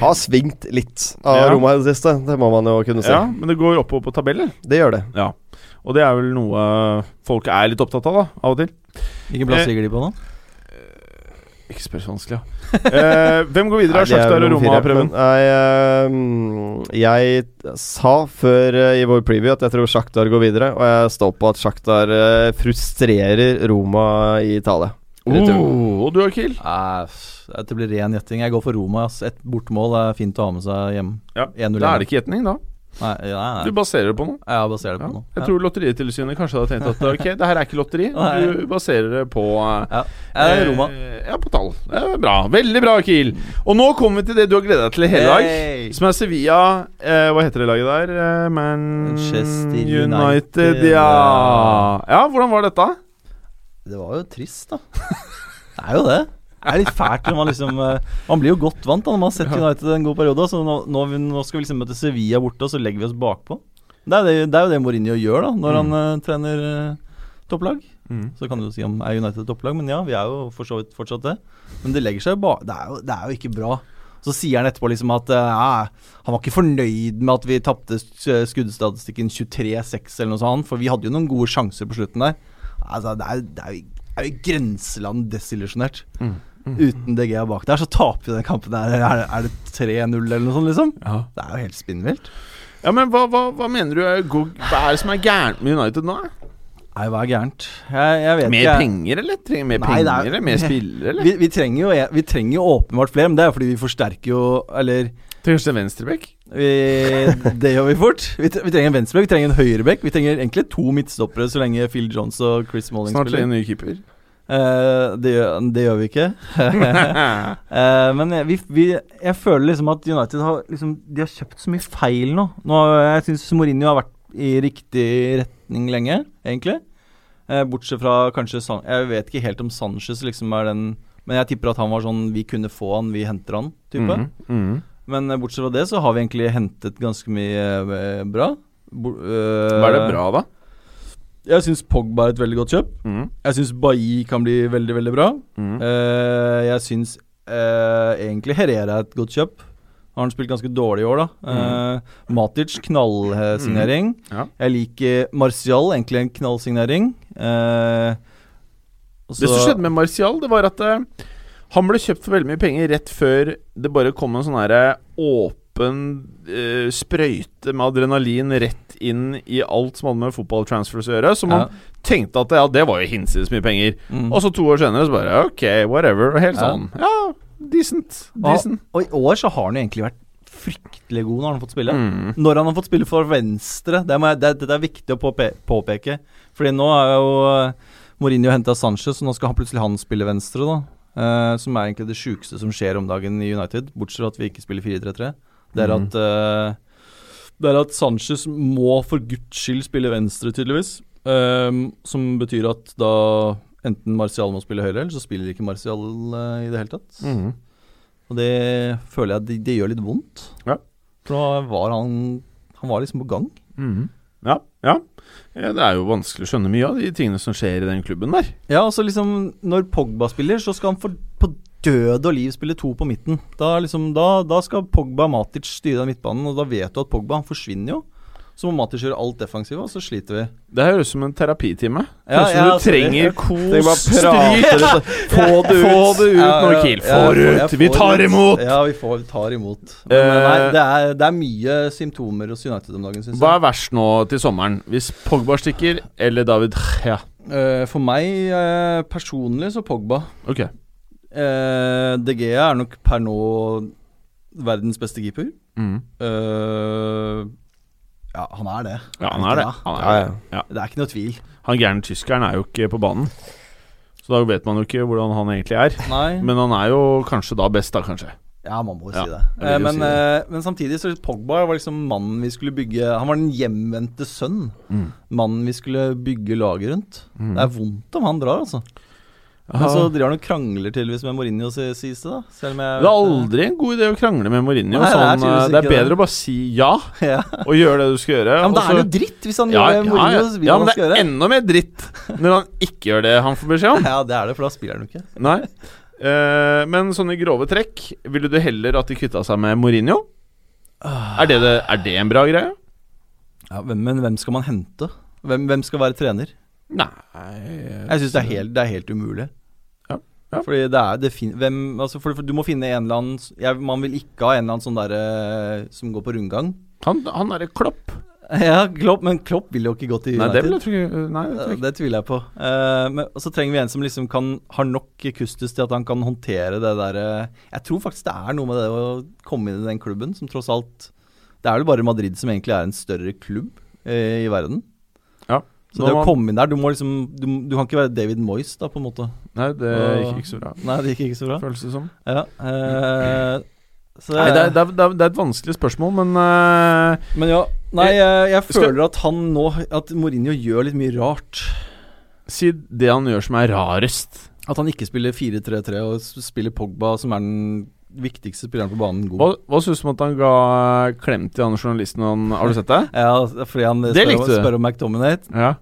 Har svingt litt av Ja. Roma i det siste, det må man jo kunne si. ja, men det går oppover på tabellen. Det gjør det. Ja. Og det er vel noe folk er litt opptatt av, da, av og til. Hvilken plass ligger de på nå? Ikke spør så vanskelig, ja. Eh, hvem går videre Nei, av de Shakhtar og Roma, Preben? men Jeg, jeg sa før uh, i vår preview at jeg tror Shakhtar går videre, og jeg står på at Shakhtar eh, frustrerer Roma i Italia. Oh, og du, Akil? kill? det blir ren gjetting. Jeg går for Roma. Ass. Et bortmål er fint å ha med seg hjem. Ja, Da er det ikke gjetning, da. Nei, nei, nei. Du baserer det på noe. Jeg baserer det Ja. på noe. Jeg tror Lotteritilsynet kanskje hadde tenkt at ok, det her er ikke lotteri. Du baserer det på eh, ja. ja. Roma. eh, Ja, på tall. Det er bra. Veldig bra, Kiel. Og nå kommer vi til det du har gleda deg til i hele dag. Hey! Som er Sevilla eh, Hva heter det laget der? Eh, Manchester United. United, Ja. ja. ja, hvordan var dette? Det var jo trist, da. Det er jo det. Det er litt fælt når man liksom eh, Man blir jo godt vant da når man har sett United en god periode. Så nå, nå, nå skal vi liksom møte Sevilla borte, og så legger vi oss bakpå. Det er, det, det er jo det Mourinho gjør da når han uh, trener uh, topplag. Mm. Så kan du jo si om er United topplag, men ja, vi er jo for så vidt fortsatt det. Men det legger seg jo ba det, er jo, det er jo ikke bra. Så sier han etterpå liksom at uh, han var ikke fornøyd med at vi tapte skuddstatistikken 23-6 eller noe sånt, for vi hadde jo noen gode sjanser på slutten der. Altså, det er, jo- det er jo det er jo i grenseland desillusjonert. Mm. Uten DG bak der, så taper vi den kampen der. Er, er det 3-0 eller noe sånt, liksom? Ja. Det er jo helt spinnvilt. ja, men hva, hva, hva mener du er Hva er det som er gærent med United nå? Nei, hva er gærent? Jeg, jeg vet Mer ikke. penger, eller? Trenger mer Nei, penger, er- eller? Mer spillere, eller? Vi, vi, trenger jo, vi trenger jo åpenbart flere, men det er jo fordi vi forsterker jo Eller Trenger ikke en venstrebekk? Det gjør vi fort. Vi, tre- vi trenger en venstrebekk, vi trenger en høyrebekk. Vi trenger egentlig to midtstoppere så lenge Phil Jones og Chris Smalling Snart spiller. en ny keeper. Eh, det, gjør, det gjør vi ikke. uh, men jeg, vi, vi, jeg føler liksom at United har liksom De har kjøpt så mye feil nå. nå jeg syns Mourinho har vært i riktig retning lenge, egentlig. Uh, bortsett fra kanskje San Jeg vet ikke helt om Sanchez liksom er den Men jeg tipper at han var sånn Vi kunne få han, vi henter han, type. Mm, mhm. Men bortsett fra det så har vi egentlig hentet ganske mye bra. Bo, Hva er det bra, da? Jeg syns Pogba er et veldig godt kjøp. Mm. Jeg syns Bailly kan bli veldig, veldig bra. Mm. Uh, jeg syns uh, egentlig Herrera er et godt kjøp. Har han spilt ganske dårlig i år, da. Eh, Matic, knallsignering. Ja. Jeg liker Martial, egentlig en knallsignering. Det som skjedde med Martial, det var at han ble kjøpt for veldig mye penger rett før det bare kom en sånn herre åpen sprøyte med adrenalin rett inn i alt som hadde med fotballtransfers å gjøre. Så man ja. tenkte at ja, det var jo hinsides mye penger. Mm. Og så to år senere så bare ok, whatever. Helt sånn ja, decent. Decent. Og i år så har han jo egentlig vært fryktelig god når han har fått spille. Mm. Når han har fått spille for venstre, det, jeg, det, det er viktig å påpe påpeke. Fordi nå er jo eh, Mourinho henta Sanchez, og nå skal han plutselig han spille venstre, da. Uh, som er egentlig det sjukeste som skjer om dagen i United, bortsett fra at vi ikke spiller 4-3-3. Det er Mhm. at eh, Det er at Sanchez må for guds skyld spille venstre, tydeligvis. Um, som betyr at da enten Martial må spille høyre, eller så spiller ikke Martial uh, i det hele tatt. Mhm. Og det føler jeg det, det gjør litt vondt. Ja. For da var han Han var liksom på gang. Mhm. Ja, ja. ja. Det er jo vanskelig å skjønne mye av de tingene som skjer i den klubben der. Ja, altså liksom Når Pogba spiller, så skal han for, død og liv spille to på midten. Da, liksom, da, da skal Pogba og Matic styre den midtbanen, og da vet du at Pogba han forsvinner jo. Så må Matic gjøre alt defensivt, og så sliter vi. Det høres ut som en terapitime. Ja, ja, du sorry. trenger kos, stryk. Få det ut. Få det ut Kiel. Få det ut! Vi tar imot! Ja, vi, får, vi tar imot. Men Eh, nei, det er, det er mye symptomer hos United om dagen, syns Hva er verst nå til sommeren? Hvis Pogba stikker, eller David Ja, Eh, for meg eh, personlig så Pogba. ok. Uh, De Gea er nok per nå verdens beste keeper. Mm. Uh, ja, han er det. Ja, han er det. Han, er det. ja. Det er ikke noe tvil. han gærne tyskeren er jo ikke på banen. Så da vet man jo ikke hvordan han egentlig er. Nei. Men han er jo kanskje da best, da, kanskje. ja, man må jo Ja, si det. Eh, jo men, si det. eh, men samtidig så Pogba var liksom mannen vi skulle bygge Han var den hjemvendte sønn. Mm. Mannen vi skulle bygge laget rundt. Mm. Det er vondt om han drar, altså. Men så driver han og krangler tydeligvis med Mourinho, si- sies det, da. Selv om jeg Det er aldri en god idé å krangle med Mourinho. Nei, det er sånn, eh, det er bedre det. å bare si ja, ja. og gjøre det du skal gjøre. ja, men da er det jo dritt hvis han ja, gjør det Mourinho ja, vil ja, han men det er enda mer dritt når han ikke gjør det han får beskjed om. Ja, det er det, for da spiller han jo ikke. Nei. uh, men sånn i grove trekk, ville du heller at de kvitta seg med Mourinho? Er det, det, er det en bra greie? Ja, men hvem skal man hente? Hvem, hvem skal være trener? Nei Jeg syns det, er det er helt umulig. Ja. Fordi det er det fin hvem, altså for, for Du må finne en eller annen jeg, Man vil ikke ha en eller annen sånn derre som går på rundgang. Han, han derre Klopp Ja, Klopp, men Klopp vil jo ikke gå til Nei, det jeg. Nei, det jeg det tviler jeg på. Uh, men, og så trenger vi en som liksom kan har nok kustus til at han kan håndtere det derre Jeg tror faktisk det er noe med det å komme inn i den klubben, som tross alt Det er vel bare Madrid som egentlig er en større klubb uh, i verden. Ja. Så det å komme inn der Du må liksom Du, du kan ikke være David Moyes, da, på en måte. Nei, det gikk ikke så bra. Nei, det gikk ikke så bra. Føles det som. Ja, eh, så Nei, det er, det, er, det er- et vanskelig spørsmål, men eh, Men ja, nei, jeg, jeg Skal- føler at han nå At Mourinho gjør litt mye rart. si det han gjør som er rarest. At han ikke spiller 4-3-3 og s- spiller Pogba, som er den viktigste spilleren på banen, god. Hva, hva syns du om at han ga klem til han journalisten? Han, har du sett det? Ja, fordi han Det spør, likte om, du. spør om McDominate. Ja.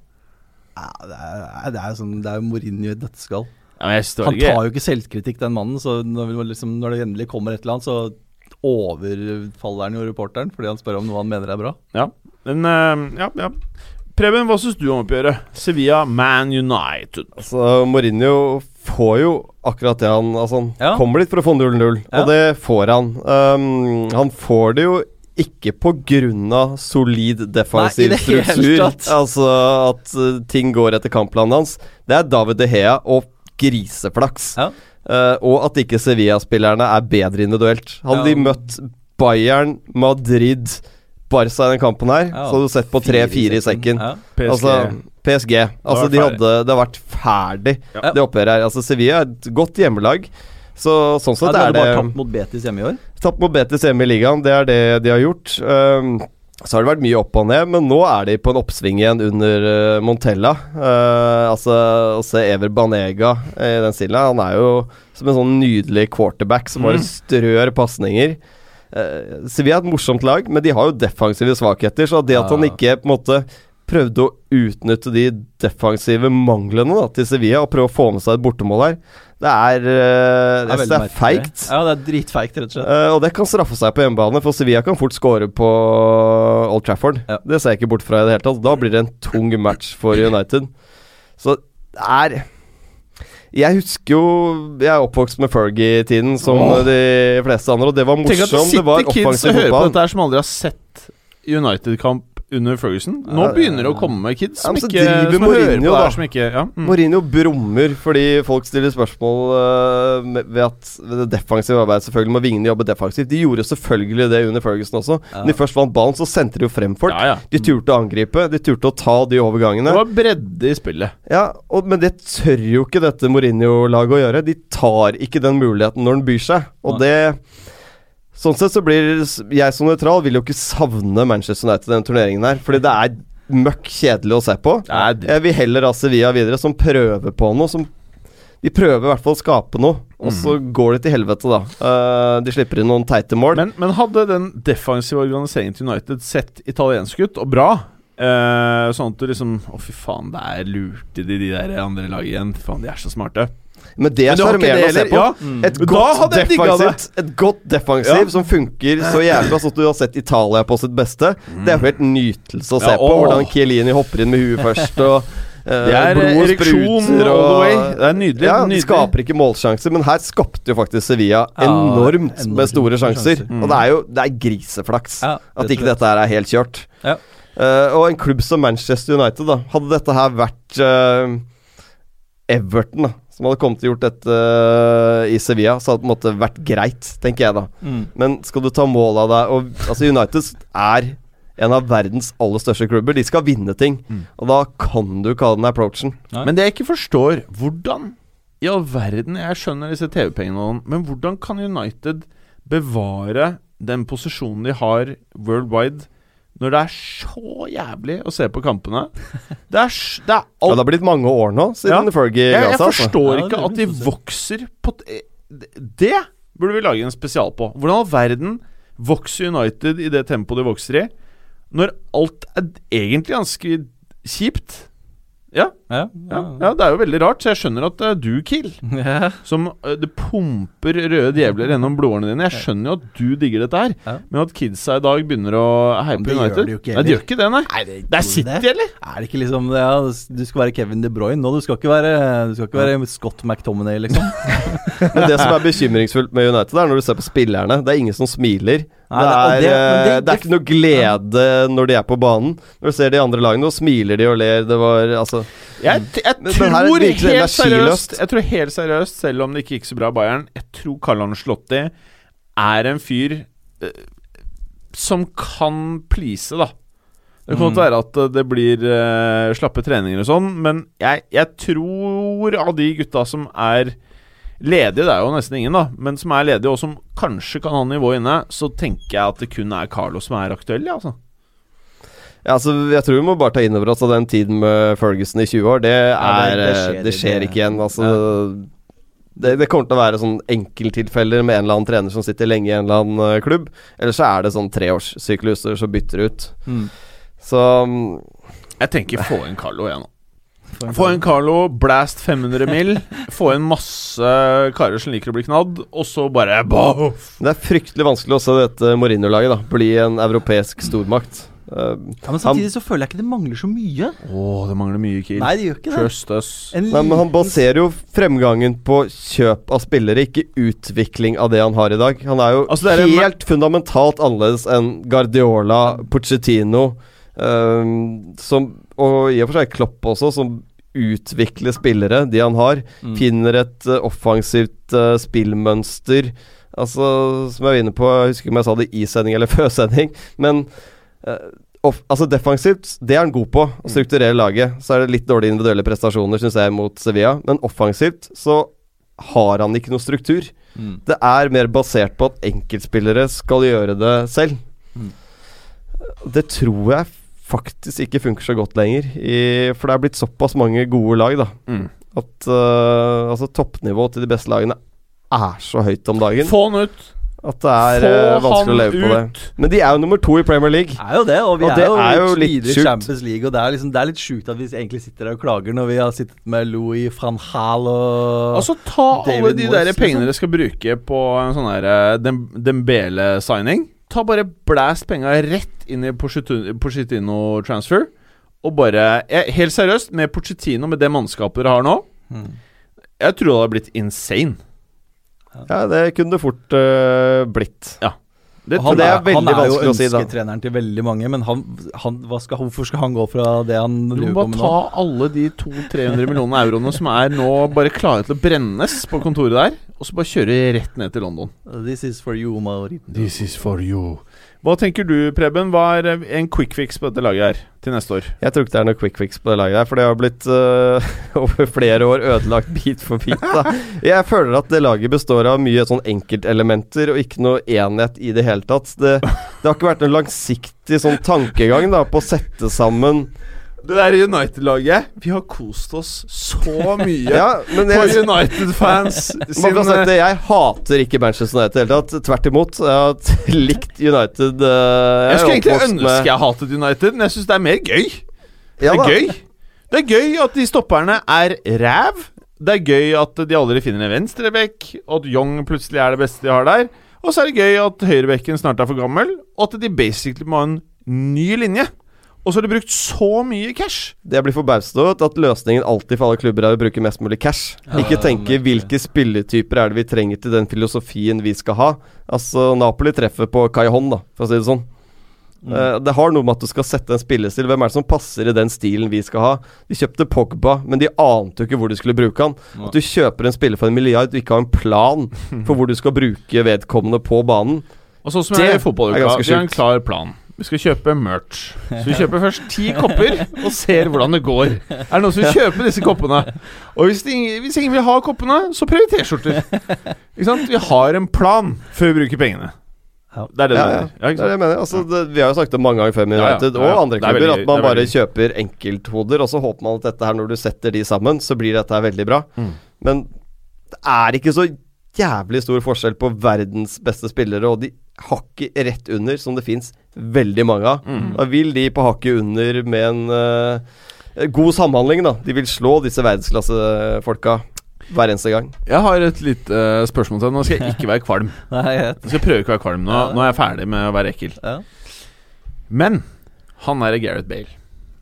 Ja, det er, det er jo sånn Det er jo Mourinho i et nøtteskall. Ja, men jeg synes Han tar jo ikke selvkritikk, den mannen. Så når, liksom, når det endelig kommer et eller annet, så overfaller han jo reporteren fordi han spør om noe han mener er bra. Ja, men uh, ja, ja. Preben, hva syns du om oppgjøret? Sevilla Man United. Altså, Mourinho får jo akkurat det han Altså, han Ja. kommer dit for å få 0-0, Ja. og det får han. Um, han får det jo ikke av solid defensiv struktur. Altså at uh, ting går etter kampplanen hans. Det er David De Hea og griseflaks. Ja. Uh, og at ikke Sevilla-spillerne er bedre individuelt. Hadde Ja. de møtt Bayern, Madrid, Barca i den kampen her, Ja, så hadde du sett på tre-fire i sekken. Ja. PSG. Altså, PSG. Altså, det, de hadde, det har vært ferdig, Ja. det oppgjøret her. Altså, Sevilla er et godt hjemmelag. Så sånn Ja, sett de er hadde det bare tapt mot Betis hjemme i år. Tapt mot Betis hjemme i ligaen, det er det de har gjort. Um, så har det vært mye opp og ned, men nå er de på en oppsving igjen under uh, Montella. Uh, altså å se Ever Banega i den stilen han er jo som en sånn nydelig quarterback som bare Mm. strør pasninger. Uh, Sevilla er et morsomt lag, men de har jo defensive svakheter, så det at han ikke på en måte prøvde å utnytte de defensive manglene da, til Sevilla og prøve å få med seg et bortemål her, det er, uh, Det er det feigt. Ja, det er dritfeigt, rett og slett. Uh, og det kan straffe seg på hjemmebane, for Sevilla kan fort score på Old Trafford. Ja. Det ser jeg ikke bort fra i det hele tatt. Da blir det en tung match for United. Så det er Jeg husker jo Jeg er oppvokst med Fergie-tiden, som Åh. de fleste andre, og det var Tenk at det morsomt. Det var sitter kids og hører på dette her som aldri har sett United-kamp under Ferguson. Nå Ja, begynner det å komme kids som ikke som som hører på det som ikke ja. mm. Mourinho brummer fordi folk stiller spørsmål uh, med- ved at ved det defensive arbeidet selvfølgelig må vingene jobbe defensivt. De gjorde selvfølgelig det under Ferguson også. Ja. Når de først vant ballen, så sendte de jo frem folk. De turte å angripe, de turte å ta de overgangene. Det var bredde i spillet. Ja, og, Men det tør jo ikke dette Mourinho-laget å gjøre. De tar ikke den muligheten når den byr seg. Og det Sånn sett så blir jeg som nøytral vil jo ikke savne Manchester United i den turneringen her. Fordi det er møkk kjedelig å se på. Jeg vil heller ha Sevilla videre, som prøver på noe. Som De prøver i hvert fall å skape noe, og så går det til helvete, da. Uh, de slipper inn noen teite mål. Men, men hadde den defensive organiseringen til United sett italiensk ut, og bra uh, Sånn at du liksom Å, fy faen, det er lurt i de de der andre laget igjen. Faen, de er så smarte. Men det er Men sjarmerende å se på. ja. Mm. Et godt defensivt Et godt defensiv Ja. som funker så jævlig bra, sånn at du har sett Italia på sitt beste. Det er helt nytelse å se Ja, på. Hvordan Chiellini hopper inn med huet først, og eh, Det er blodet ereksjon all the way. Det er nydelig. Ja, de nydelig. skaper ikke målsjanser, men her skapte jo faktisk Sevilla enormt enormt med store sjanser. Mm. Og det er jo det er griseflaks Ja, at ikke dette her er helt kjørt. Ja. Eh, og en klubb som Manchester United, da hadde dette her vært uh, Everton, da som hadde kommet til å gjort dette eh, i Sevilla, så hadde det på en måte vært greit, tenker jeg da. Mm. Men skal du ta mål av deg og, Altså United er en av verdens aller største klubber. De skal vinne ting. Mm. Og da kan du ikke ha den approachen. Nei. Men det jeg ikke forstår Hvordan i all verden Jeg skjønner disse TV-pengene, og men hvordan kan United bevare den posisjonen de har worldwide, når det er så jævlig å se på kampene? Det er, det er Ja, det har blitt mange år nå siden Ja. Fergie ga seg. Jeg, forstår Ja, ikke at de vokser på t Det burde vi lage en spesial på. Hvordan all verden vokser United i det tempoet de vokser i, når alt er egentlig ganske kjipt? Ja, Ja, ja, ja, det er jo veldig rart, så jeg skjønner at det er du, Kiel, ja. som øh, Det pumper røde djevler gjennom blodårene dine. Jeg skjønner jo at du digger dette her, Ja. men at kidsa i dag begynner å heie på det gjør United de jo ikke Nei, de gjør ikke det, nei. Nei, det, Det er City, eller? Er det ikke liksom ja, Du skal være Kevin De Bruyne nå, du skal ikke være, du skal ikke være Scott McTominay, liksom. Men det som er bekymringsfullt med United, er når du ser på spillerne. Det er ingen som smiler. Nei, det, det- er, det- eh, det- det er ikke noe glede når de er på banen. Når du ser de andre lagene, nå smiler de og ler. Det var altså Jeg, jeg Men- tror helt seriøst. Jeg tror helt seriøst, selv om det ikke gikk så bra i Bayern Jeg tror Carl Slotti er en fyr uh, som kan please, da. Det kan godt Mm. være at eh, det blir uh, slappe treninger og sånn, men jeg, jeg tror av de gutta som er ledige, det er jo nesten ingen, da, men som er ledige, og som kanskje kan ha nivå inne, så tenker jeg at det kun er Carlo som er aktuell, ja, altså. Ja, altså, jeg tror vi må bare ta inn over oss at den tiden med Ferguson i 20 år, det, er, det- det eh, skjer det skjer ikke. igjen. Altså, det, det kommer til å være sånn enkelttilfeller med en eller annen trener som sitter lenge i en eller annen eh, klubb. Eller så er det sånn treårssykluser som bytter ut. Mm. Så Jeg tenker få inn Carlo, jeg nå. Få en Carlo, blast 500 mil, få inn masse karer som liker å bli knadd, og så bare boff! Det er fryktelig vanskelig å se dette Mourinho-laget da bli en europeisk stormakt. Uh, Ja, men samtidig så føler jeg ikke det mangler så mye. Å, det mangler mye, Kiel. Nei, det gjør ikke det. Trust us. En Nei, men Han baserer jo fremgangen på kjøp av spillere, ikke utvikling av det han har i dag. Han er jo Altså, er helt en- fundamentalt annerledes enn Guardiola, Pochettino, ehm, som, og i og for seg Klopp også, som utvikler spillere, de han har. Mm. Finner et uh, offensivt uh, spillmønster. Altså, som jeg var inne på, jeg husker ikke om jeg sa det i sending eller før sending, men off, altså defensivt, det er han god på. Å strukturere laget. Så er det litt dårlige individuelle prestasjoner, syns jeg, mot Sevilla. Men offensivt så har han ikke noe struktur. Mm. Det er mer basert på at enkeltspillere skal gjøre det selv. Mm. Det tror jeg faktisk ikke funker så godt lenger. I, for det er blitt såpass mange gode lag, da. Mm. At uh, altså toppnivået til de beste lagene er så høyt om dagen Få han ut! At det er Få eh, vanskelig å leve på det. Men de er jo nummer to i Premier League. Det er jo det, og vi Og er, det jo er jo litt videre i. Champions League. Og det er, liksom, det er litt sjukt at vi egentlig sitter der og klager når vi har sittet med Louis van Hal og Altså, ta alle de Moyes, der pengene liksom. dere skal bruke på en sånn her eh, Dem Dembele-signing. Ta bare blæst penga rett inn i Pochettino-transfer. Og bare jeg, Helt seriøst, med Pochettino, med det mannskapet dere har nå hmm. Jeg tror det hadde blitt insane. Ja, det kunne det fort uh, blitt. Det han, det er er, han er jo ønsketreneren si, til veldig mange, men han, han, hva skal, hvorfor skal han gå fra det han Du må bare nå? ta alle de 200-300 millionene euroene som er nå bare klare til å brennes på kontoret der, og så bare kjøre rett ned til London. This is for you, Mauri. This is for you. Hva tenker du, Preben? Hva er en quick fix på dette laget her til neste år? Jeg tror ikke det er noe quick fix på det laget her, for det har blitt uh, over flere år ødelagt bit for bit. Da. Jeg føler at det laget består av mye sånn enkeltelementer og ikke noe enhet i det hele tatt. Det, det har ikke vært noen langsiktig sånn tankegang da på å sette sammen Det der United-laget Vi har kost oss så mye Ja, men på United-fans sin sagt jeg hater ikke Manchester United i det hele tatt. Tvert imot. Jeg har likt United. uh, Jeg skulle egentlig ønske med- jeg hatet United, men jeg syns det er mer gøy. Det Ja er da. gøy Det er gøy at de stopperne er ræv. Det er gøy at de aldri finner en venstrebekk, og at Young plutselig er det beste de har der. Og så er det gøy at høyrebekken snart er for gammel, og at de basically må ha en ny linje. Og så har de brukt så mye cash. Det jeg blir forbauset over, at løsningen alltid for alle klubber er å bruke mest mulig cash. Ikke tenke hvilke spilletyper er det vi trenger til den filosofien vi skal ha. Altså, Napoli treffer på Kai da, for å si det sånn. Eh, det har noe med at du skal sette en spillestil. Hvem er det som passer i den stilen vi skal ha? De kjøpte Pogba, men de ante jo ikke hvor de skulle bruke han. At du kjøper en spiller for en milliard og ikke har en plan for hvor du skal bruke vedkommende på banen. Og sånn som Det er i er fotballuka, ganske vi har en klar plan. Vi skal kjøpe merch. Så vi kjøper først ti kopper og ser hvordan det går. Er det noen som vil kjøpe disse koppene? Og hvis, ingen- hvis ingen vil ha koppene, så prøv T-skjorter. Ikke sant? Vi har en plan før vi bruker pengene. Det er det Ja, det ja. er. Ja, Det er det jeg mener. Altså, det, vi har jo snakket det mange ganger før med. United Ja, ja. og andre er klubber, veldig at man bare veldig kjøper enkelthoder, og så håper man at dette her, når du setter de sammen, så blir dette her veldig bra. Mm. Men det er ikke så jævlig stor forskjell på verdens beste spillere og de hakket rett under, som det fins veldig mange av. Mm. Da vil de på hakket under med en uh, god samhandling, da. De vil slå disse verdensklassefolka hver eneste gang. Jeg har et lite uh, spørsmål til deg. Nå skal jeg ikke være kvalm. Nei, jeg, Jeg skal prøve ikke å være kvalm nå. Ja. Nå er jeg ferdig med å være ekkel. ja. Men han er Gareth Bale.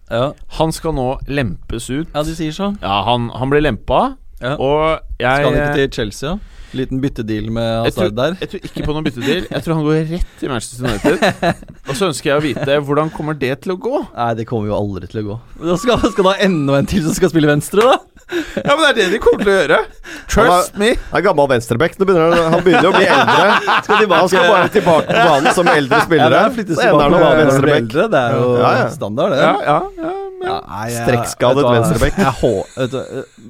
Ja. Han skal nå lempes ut. ja, de sier så. Ja, han, han blir lempa, Ja. og jeg Skal han ikke til Chelsea, da? Liten byttedeal med Hazard der. jeg tror ikke på noen byttedeal. Jeg tror han går rett til Manchester United. Og så ønsker jeg å vite hvordan kommer det til å gå? Nei, det kommer jo aldri til å gå. Da skal, skal da enda en til som skal spille venstre, da? Ja, men det er det de kommer til å gjøre. Trust me. Han er gammel venstreback. Han begynner han, han begynner å bli eldre. Han skal bare tilbake på banen som eldre spillere. Ja, det Så det er, han han blir venstreback. eldre. Det er jo Ja, ja. standard, det. Ja, ja, ja, Ja, Strekkskadet du,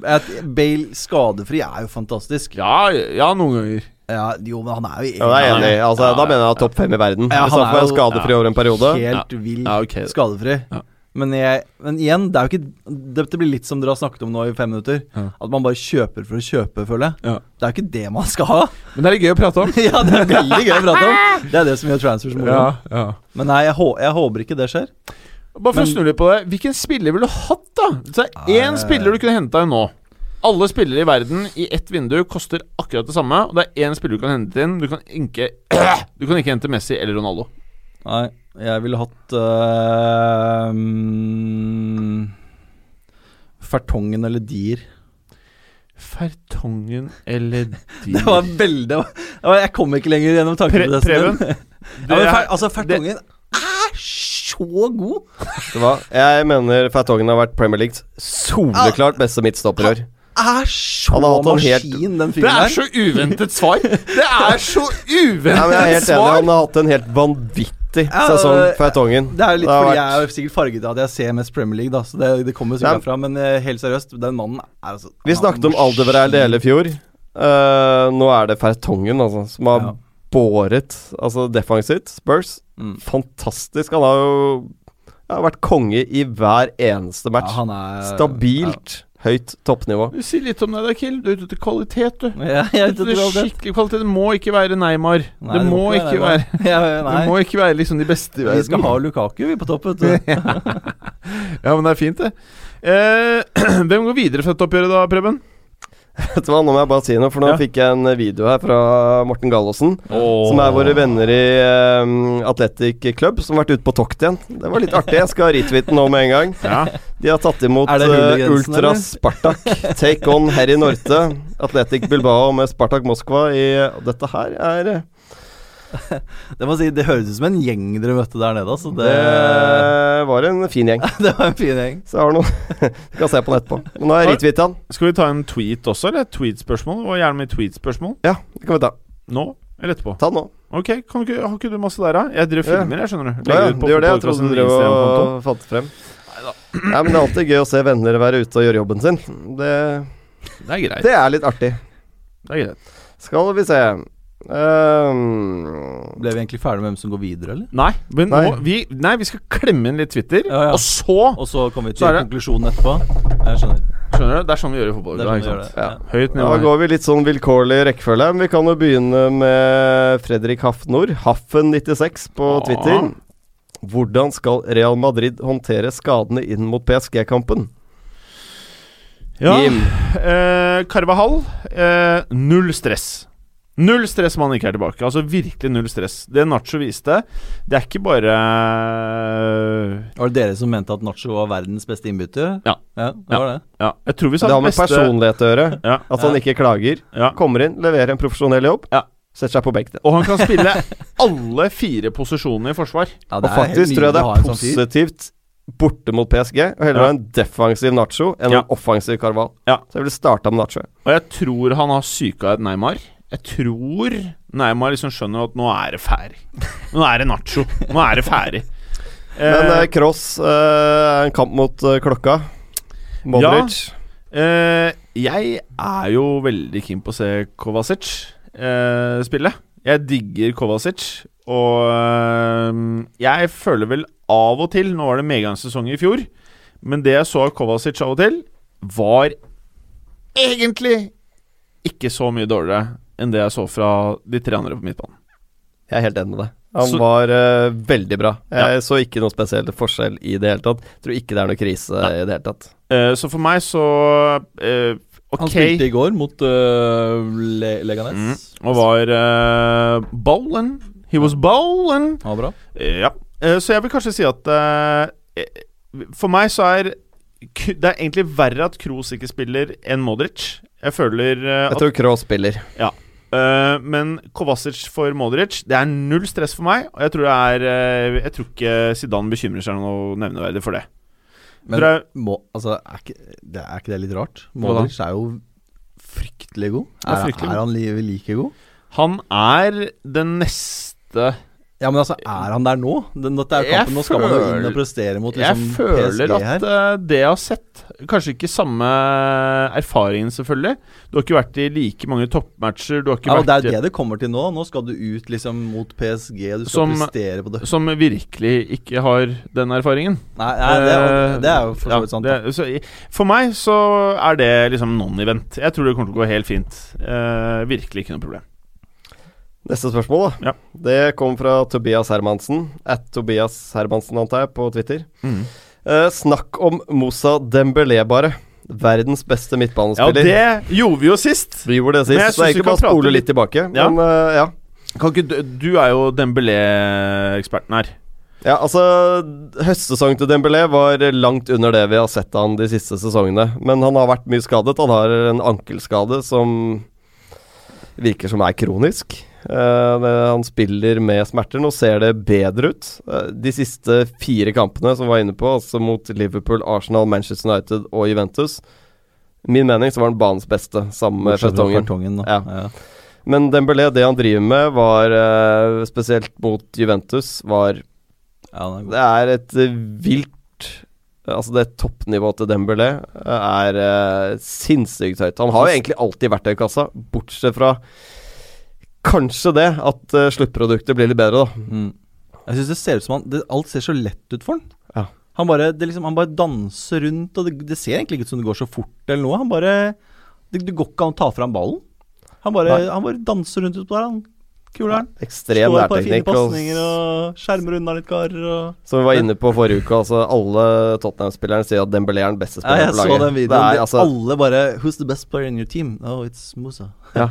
at Bale skadefri er jo fantastisk. ja, ja, noen ganger. Ja, jo, men han er jo Ja, er enig. Altså, da mener jeg topp fem i verden. Ja, han er jo- skadefri over en periode. helt vill Ja, ok. skadefri. Ja. Men, jeg, men igjen, det er jo ikke Dette blir litt som dere har snakket om nå i fem minutter. Ja. At man bare kjøper for å kjøpe, føler jeg. Ja. Det er jo ikke det man skal ha. Men det er litt gøy å prate om. ja, det er veldig gøy å prate om. Det er det som gjør transfers moro. Ja, ja. Men nei, jeg, jeg håper ikke det skjer. Bare for Men- å snu litt på det. Hvilken spiller ville du hatt, da? Så det er én spiller du kunne henta inn nå. Alle spillere i verden i ett vindu koster akkurat det samme. Og det er én spiller du kan hente inn. Du kan ikke Du kan ikke hente Messi eller Ronaldo. Nei, jeg ville hatt uh, um, Fertongen eller Dier. Fertongen eller Det var veldig Jeg kom ikke lenger gjennom tankeprosessen min. Det altså, Fertongen er så god! Du? Jeg mener Fertongen har vært Premier Leagues soleklart beste midtstopperør. Er så maskin, helt, den fyren der. Det er så uventet svar! Det er så Ja, men jeg er helt enig. svar! Han har hatt en helt vanvittig Ja, sesong, Fertongen. Det er litt det fordi vært- jeg er sikkert farget av at jeg ser mest Premier League, da. Så det, det kommer sikkert ja. fra. Men eh, helt seriøst, den mannen er altså Vi snakket om Aldevereld det hele fjor. Uh, nå er det Fertongen altså, som har Ja. båret altså defensivt. Spurs. Mm. Fantastisk. Han har jo ja, vært konge i hver eneste Ja, match. han er Stabilt høyt toppnivå. Du sier litt om deg da, Kill. Du er ute etter kvalitet, du. Ja, jeg Det er hva det skikkelig kvalitet. Det må ikke være Neymar. Nei, det må ikke være ja, Det må ikke være liksom de beste i verden. Vi skal ha Lukaku, vi, på topp, vet du. Ja, men det er fint, det. Eh, hvem går videre fra dette oppgjøret, da, Preben? Vet du hva, Nå må jeg bare si noe, for nå Ja. fikk jeg en video her fra Morten Gallaasen. Som er våre venner i um, Athletic Club, som har vært ute på tokt igjen. Det var litt artig. Jeg skal retweete nå med en gang. Ja. De har tatt imot uh, Ultra eller? Spartak. Take on Harry Norte. Athletic Bilbao med Spartak Moskva i Dette her er uh, Det må si, det høres ut som en gjeng dere møtte der nede, altså. Det, Det var en fin gjeng. det var en fin gjeng. Så jeg har noen Du kan se på den etterpå. Men nå er jeg retweeta den. Skal vi ta en tweet også, eller? Et tweet-spørsmål? Og gjerne med tweet-spørsmål. Ja, det kan vi ta. Nå eller etterpå? Ta den nå. Ok, kan du Har ikke du masse der, da? Jeg driver filmer, jeg, skjønner du. Ja, Legger ja, ut på du gjør det. Jeg trodde du drev og fant frem. Nei, men Det er alltid gøy å se venner være ute og gjøre jobben sin. Det, Det er greit. det er litt artig. Det er greit. Skal vi se Ehm, Ble vi egentlig ferdig med hvem som går videre, eller? Nei, men Nei. Nå, vi, nei, vi skal klemme inn litt Twitter, Ja, ja. og så Og så kommer vi til det- konklusjonen etterpå. Jeg skjønner. Skjønner du? Det er sånn vi gjør i fotball. Sånn gjør. Ja. Høyt nivå. Da går vi litt sånn vilkårlig rekkefølge. Men Vi kan jo begynne med Fredrik Hafnor, Haffen96 på Ja. Twitter. Hvordan skal Real Madrid håndtere skadene inn mot PSG-kampen? Ja. Eh, Carvahall, eh, null stress. Null stress om han ikke er tilbake. Altså virkelig null stress. Det Nacho viste, det er ikke bare Var det dere som mente at Nacho var verdens beste innbytter? Ja. ja det Ja. var det. Ja, jeg tror vi sa Det har med beste personlighet å gjøre. ja, At han ikke klager. ja. Kommer inn, leverer en profesjonell jobb. Ja. Setter seg på benken. Og han kan spille alle fire posisjonene i forsvar. Ja, Og det er helt faktisk tror jeg det er sånn positivt borte mot PSG å heller Ja. ha en defensiv Nacho enn Ja. en offensiv Carval. Ja. Så jeg ville starta med Nacho. Og jeg tror han har psyka et Neymar. Jeg tror Neymar liksom skjønner at nå er det ferdig. Nå er det Nacho. Nå er det ferdig. Men Eh, eh, Cross er en kamp mot eh, klokka. Modric. eh, jeg er jo veldig keen på å se Kovacic eh, spille. Jeg digger Kovacic, og eh, jeg føler vel av og til Nå var det medgangssesong i fjor, men det jeg så av Kovacic av og til, var egentlig ikke så mye dårligere enn det jeg så fra de tre andre på midtbanen. Jeg er helt enig med deg. Han Så- var uh, veldig bra. Jeg Ja. så ikke noe spesiell forskjell i det hele tatt. Tror ikke det er noe krise Nei. i det hele tatt. Uh, så for meg så eh, Han spilte i går mot uh, Le Leganes. Mm, og var uh, bowlen. He was bowlen. Ja, bra. Eh, ja. Så jeg vil kanskje si at For meg så er Det er egentlig verre at Kroos ikke spiller enn Modric. Jeg føler eh, Jeg tror Kroos spiller. Eh, Men Kovacic for Modric, det er null stress for meg. Og jeg tror, det er, uh, jeg tror ikke Zidane bekymrer seg noe nevneverdig for det. Men jeg- må, altså, er, ikke, det, er ikke det litt rart? Modric er jo fryktelig god. Er, Er, fryktelig er han li, like god? Han er den neste Ja, men altså, er han der nå? Dette er kampen, nå skal man jo inn og prestere mot PSG her Jeg liksom, føler at eh, det jeg har sett Kanskje ikke samme erfaringen, selvfølgelig. Du har ikke vært i like mange toppmatcher. Du har ikke Ja, og det vært er det det kommer til nå. Nå skal du ut liksom mot PSG, du skal Som- prestere på det. Som virkelig ikke har den erfaringen. Nei, nei det, er, Eh, det er jo for så vidt sant. Ja, det- så, for meg så er det liksom non-event. Jeg tror det kommer til å gå helt fint. Uh, virkelig ikke noe problem. Neste spørsmål, da. Ja. Det kom fra Tobias Hermansen. At Tobias Hermansen, antar jeg, på Twitter. Mm. Eh, snakk om Moussa Dembélé, bare. Verdens beste midtbanespiller. Ja, det gjorde vi jo sist. Vi gjorde det jeg sist, så det er egentlig kan bare å spole litt- tilbake. Ja. Men uh, ja. Kan ikke du, du er jo Dembélé-eksperten her. Ja, altså Høstsesongen til Dembélé var langt under det vi har sett av han de siste sesongene. Men han har vært mye skadet. Han har en ankelskade som virker som er kronisk. Eh, han spiller med smerter. Nå ser det bedre ut. Eh, de siste fire kampene som vi var inne på, altså mot Liverpool, Arsenal, Manchester United og Juventus Min mening så var han banens beste, sammen med Fertongen. Ja. Ja. Men Dembélé, det han driver med, var eh, spesielt mot Juventus, var Ja, er det er et vilt Altså det toppnivået til Dembélé er sinnssykt høyt. Han har jo egentlig alltid verktøykassa, bortsett fra kanskje det at uh, sluttproduktet blir litt bedre, da. Mm. Jeg synes det ser ut som han det, Alt ser så lett ut for han. Ja. Han bare, det liksom, han bare danser rundt, og det, det ser egentlig ikke ut som det går så fort eller noe. Han bare Det, det går ikke an å ta fram ballen. Han bare, han bare danser rundt utpå der. Han Ekstrem Står på fine nærteknikk. Og, pasninger og skjermer unna litt karer og som vi var inne på forrige uke, altså alle Tottenham-spillerne sier at Dembélé er den beste Ja, jeg laget. Jeg så den videoen. Er, altså, Alle bare Who's the best player in your team? Oh, it's Musa. ja,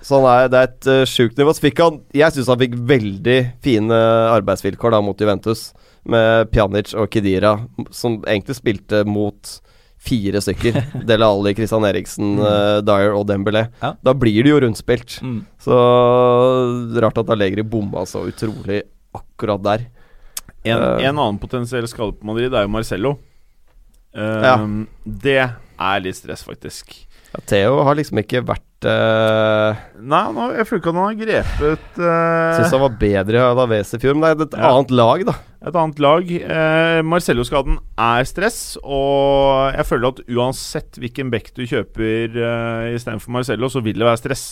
så han er, det er et uh, sjukt nivå. Så fikk han Jeg syns han fikk veldig fine arbeidsvilkår da mot Juventus, med Pjanic og Kedira, som egentlig spilte mot fire stykker. Dele Alli, Christian Eriksen, uh, Dyer og Dembélé. Ja. Da blir det jo rundspilt. Mm. Så rart at Allegri bomma så utrolig akkurat der. En, uh, en annen potensiell skade på Madrid er jo Marcello. Uh, Ja. Det er litt stress, faktisk. Ja, Theo har liksom ikke vært uh, Nei, nå, jeg føler ikke at han har grepet uh, Syns han var bedre i Alaves i fjor, men det er et Ja. annet lag, da. Et annet lag. Eh, Marcello-skaden er stress, og jeg føler at uansett hvilken back du kjøper eh, istedenfor Marcello, så vil det være stress.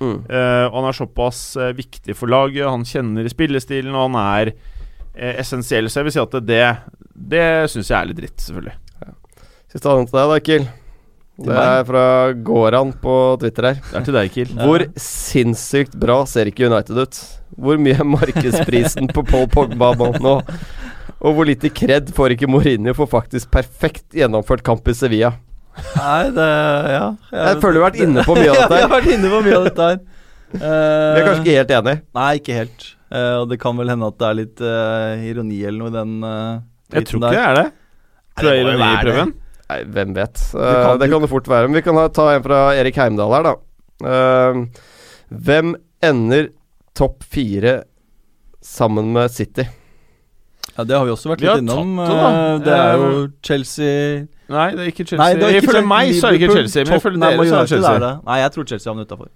Mm. Eh, og han er såpass eh, viktig for laget, han kjenner spillestilen, og han er eh, essensiell. Så jeg vil si at det, det syns jeg er litt dritt, selvfølgelig. Siste annet til deg, da, Kiel. Det er fra Goran på Twitter her. Det er til deg, Kiel. Hvor sinnssykt bra ser ikke United ut? Hvor mye er markedsprisen på Paul Pogba nå? Og hvor lite kred får ikke Mourinho for faktisk perfekt gjennomført kamp i Sevilla? Nei, det Ja. Jeg føler vi har vært inne på mye av ja, dette vi har vært inne på mye av dette her. Vi er kanskje ikke helt enige. Nei, ikke helt. Uh, og det kan vel hende at det er litt uh, ironi eller noe i den uh, Jeg tror ikke det er det. Tror jeg det må jo i være det. Nei, hvem vet. kan- Eh, det kan det fort være. Men vi kan ta en fra Erik Heimdal her, da. Eh, hvem ender topp fire sammen med City? Ja, det har vi også vært Vi litt innom. tatt det. Eh, det er jo Chelsea Nei, det er ikke Chelsea. Nei, det er ikke Ifølge Chelsea. meg så er det ikke Chelsea. Men ifølge dere så er det Chelsea. det. Nei, jeg tror Chelsea havner utafor.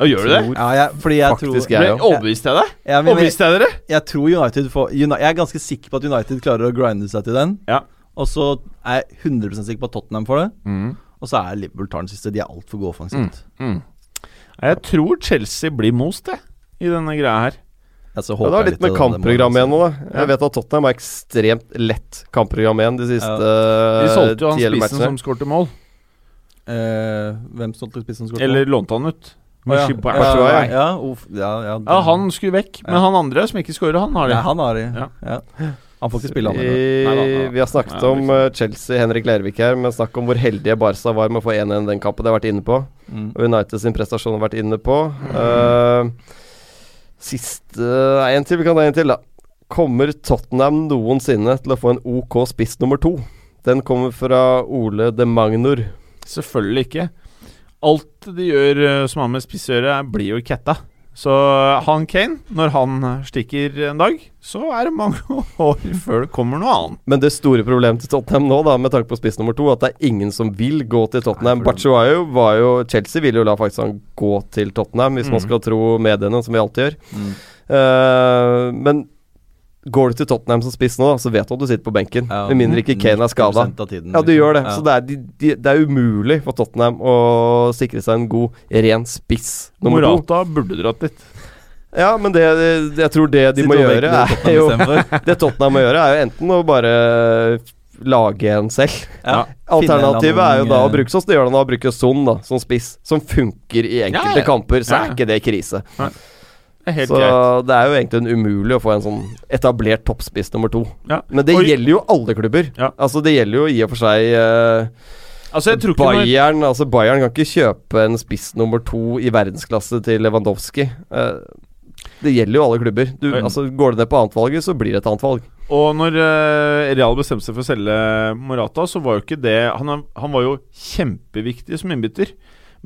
Ja, gjør du det? Ja, jeg, fordi jeg Faktisk tror jeg òg. overbevist jeg deg? jeg, Overbeviste jeg dere? jeg tror United får United, Jeg er ganske sikker på at United klarer å grinde seg til den. Ja. Og så er jeg 100% sikker på at Tottenham får det. Og så er Liverpool tar den siste. De er altfor gode offensivt. Mm. Jeg tror Chelsea blir most, jeg, i denne greia her. Ja, Ja, det har litt med kampprogram igjen nå, da. Jeg vet at Tottenham har ekstremt lett kampprogram igjen de siste De solgte jo han ti spissen matchene. som skårte mål. Eh, hvem solgte spissen som skåret Eller lånte han ut. Å, ja. Ja. Ja, ja, ja, Ja, han skulle vekk, men han andre som ikke skårer, han har de. ja, han har det. Han får ikke spille, han. Vi har snakket om eh, Chelsea, Henrik Lervik her, men snakk om hvor heldige Barca var med å få 1-1 den kampen. Det har vært inne på. Mm. Og United sin prestasjon har vært inne på. Uh, siste Nei, en til. Vi kan ta en til, da. Kommer Tottenham noensinne til å få en OK spiss nummer to? Den kommer fra Ole de Magnor. Selvfølgelig ikke. Alt de gjør eh, som har med spiss å gjøre, blir jo ketta. Så eh, han Kane, når han eh, stikker en dag, så er det mange år før det kommer noe annet. Men det store problemet til Tottenham nå, da med tanke på spiss nummer to, at det er ingen som vil gå til Tottenham. For var jo Chelsea ville jo la faktisk han gå til Tottenham, hvis man Mm. skal tro mediene, som vi alltid gjør. Mm. Uh, men går du til Tottenham som spiss nå, da, så vet du at du sitter på benken. Ja, med mindre ikke Kane er skada. 90% av tiden, Ja, du liksom. gjør det. Ja. Så det er, de, de, det er umulig for Tottenham å sikre seg en god, ren spiss nummer to. Morata burde dratt dit. Ja, men det, det, jeg tror det de Sitt må gjøre, er jo Det Tottenham må gjøre, er jo enten å bare lage en selv. Ja. Alternativet er jo da å bruke sånn som de gjør det nå, å bruke Son da, som spiss, som funker i enkelte Ja, ja. kamper, så er ikke det krise. Nei. Det er helt Så greit. det er jo egentlig umulig å få en sånn etablert toppspiss nummer to. Ja. Men det Og- gjelder jo alle klubber. Ja. Altså Det gjelder jo i og for seg uh, Altså, jeg tror ikke når- Bayern Altså Bayern kan ikke kjøpe en spiss nummer to i verdensklasse til Lewandowski. Uh, det gjelder jo alle klubber. Du, mm. altså Går det ned på annetvalget, så blir det et annet valg. Og når uh, Real bestemte seg for å selge Morata, så var jo ikke det Han, han var jo kjempeviktig som innbytter.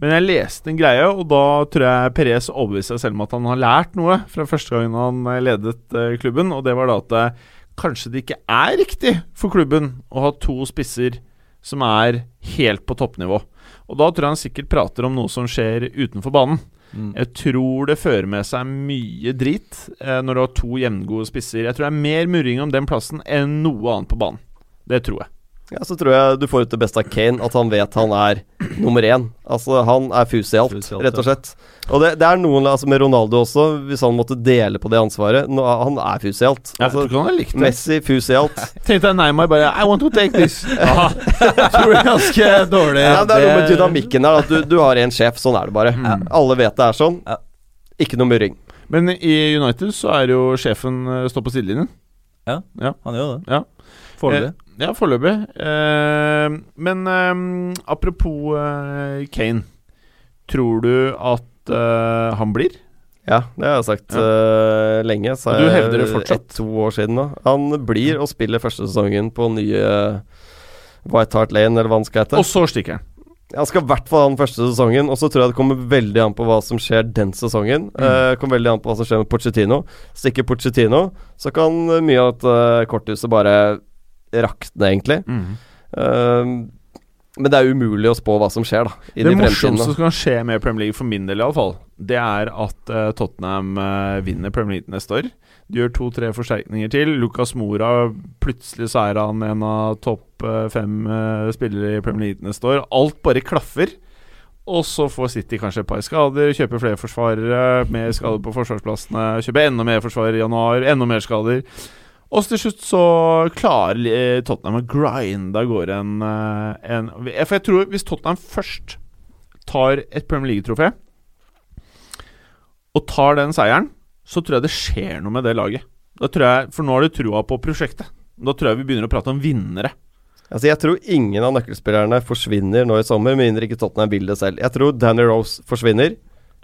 Men jeg leste en greie, og da tror jeg Perez overbeviste seg selv om at han har lært noe fra første gangen han eh, ledet eh, klubben, og det var da at det, kanskje det ikke er riktig for klubben å ha to spisser som er helt på toppnivå. Og da tror jeg han sikkert prater om noe som skjer utenfor banen. Mm. Jeg tror det fører med seg mye drit eh, når du har to jevngode spisser. Jeg tror det er mer murring om den plassen enn noe annet på banen. Det tror jeg. Ja, Så tror jeg du får ut det beste av Kane, at han vet han er nummer én. Altså Han er fus i alt, rett og slett. Og det, det er noen altså med Ronaldo også, hvis han måtte dele på det ansvaret. Nå, han er fus i alt. Jeg tror Altså, han har likt det. Messi, fus i alt. Tenkte jeg Neymar bare I want to take this. Ja. Tror er ganske dårlig. Ja, det er noe med dynamikken her. At du, du har en sjef, sånn er det bare. Mm. Alle vet det er sånn. Ikke noe murring. Men i United så er jo sjefen Stå står på sidelinjen. Ja, Han gjør det. Ja. Foreløpig. Ja, foreløpig. Eh, men eh, apropos eh, Kane. Tror du at eh, han blir? Ja, det har jeg sagt eh, lenge. Så Og du er hevder det fortsatt? Et, to år siden nå. Han blir og spiller første sesongen på nye White Hart Lane, eller hva han skal hete. Og så stikker han. Han skal i hvert fall ha den første sesongen, og så tror jeg det kommer veldig an på hva som skjer den sesongen. Mm. Eh, kommer veldig an på hva som skjer med Pochettino. Stikker Pochettino, så kan eh, mye av dette korthuset bare rakne, egentlig. Eh, men det er umulig å spå hva som skjer, da. Det de morsomste som kan skje med Premier League, for min del iallfall, det er at uh, Tottenham uh, vinner Premier League neste år. De gjør to-tre forsterkninger til. Lucas Mora Plutselig så er han en av topp eh, fem spillere i Premier League neste år. Alt bare klaffer. Og så får City kanskje et par skader, kjøper flere forsvarere, mer skader på forsvarsplassene, kjøper enda mer forsvarere i januar, enda mer skader. Og til slutt så klarer eh, Tottenham å grinde av gårde en, eh, en For jeg tror hvis Tottenham først tar et Premier League-trofé, og tar den seieren, så tror jeg det skjer noe med det laget. Jeg, For nå har de trua på prosjektet. Da tror jeg vi begynner å prate om vinnere. Altså, jeg tror ingen av nøkkelspillerne forsvinner nå i sommer, med mindre ikke Tottenham vil det selv. Jeg tror Danny Rose forsvinner.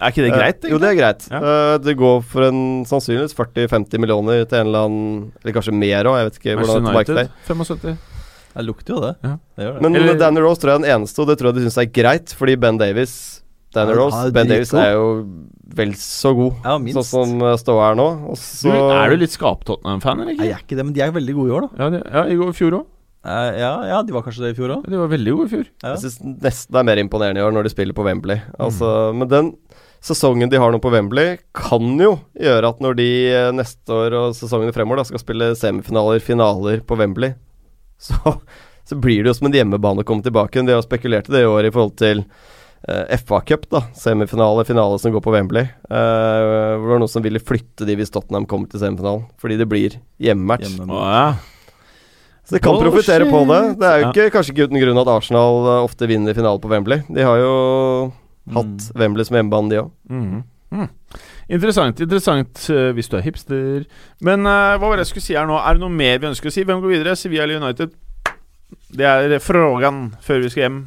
Er ikke det greit? Eh, jo, det er greit. Ja. Eh, det går for en sannsynligvis 40-50 millioner til en eller annen Eller kanskje mer òg, jeg vet ikke hvordan det Manchester er tilbake United, der. 75. Det lukter jo det. Ja. Det gjør det. Men Eller- Danny Rose tror jeg er den eneste, og det tror jeg de syns er greit, fordi Ben Davies Danny Rose er Ben Davies er jo vel så god, Ja, minst. sånn som uh, ståa er nå. Og Du, er du litt skap-Tottenham-fan, eller Nei, ikke? jeg er ikke det, men de er veldig gode i år, da. Ja, de, ja, i går- fjor òg. Uh, ja, ja, de var kanskje det i fjor òg. De var veldig gode i fjor. Ja. Jeg syns nesten det er mer imponerende i år når de spiller på Wembley. Altså, Mm. Men den sesongen de har nå på Wembley, kan jo gjøre at når de eh, neste år og sesongene fremover da skal spille semifinaler, finaler på Wembley, så, så blir det jo som en hjemmebane å komme tilbake. De har spekulert i det i år i forhold til eh, FA Cup, da. Semifinale, finale som går på Wembley. Eh, hvor det var noen som ville flytte de hvis Tottenham kom til semifinalen, fordi det blir hjemmematch. Hjemme. Så de kan oh, profitere på det. Det er jo Ja. ikke, kanskje ikke uten grunn at Arsenal eh, ofte vinner finalen på Wembley. De har jo hatt Wembley som hjemmebane, de òg. Mhm. Mhm. Interessant, interessant uh, hvis du er hipster. Men uh, hva var det jeg skulle si her nå? Er det noe mer vi ønsker å si? Hvem går videre? Sevilla eller United? Det er frågan før vi skal hjem.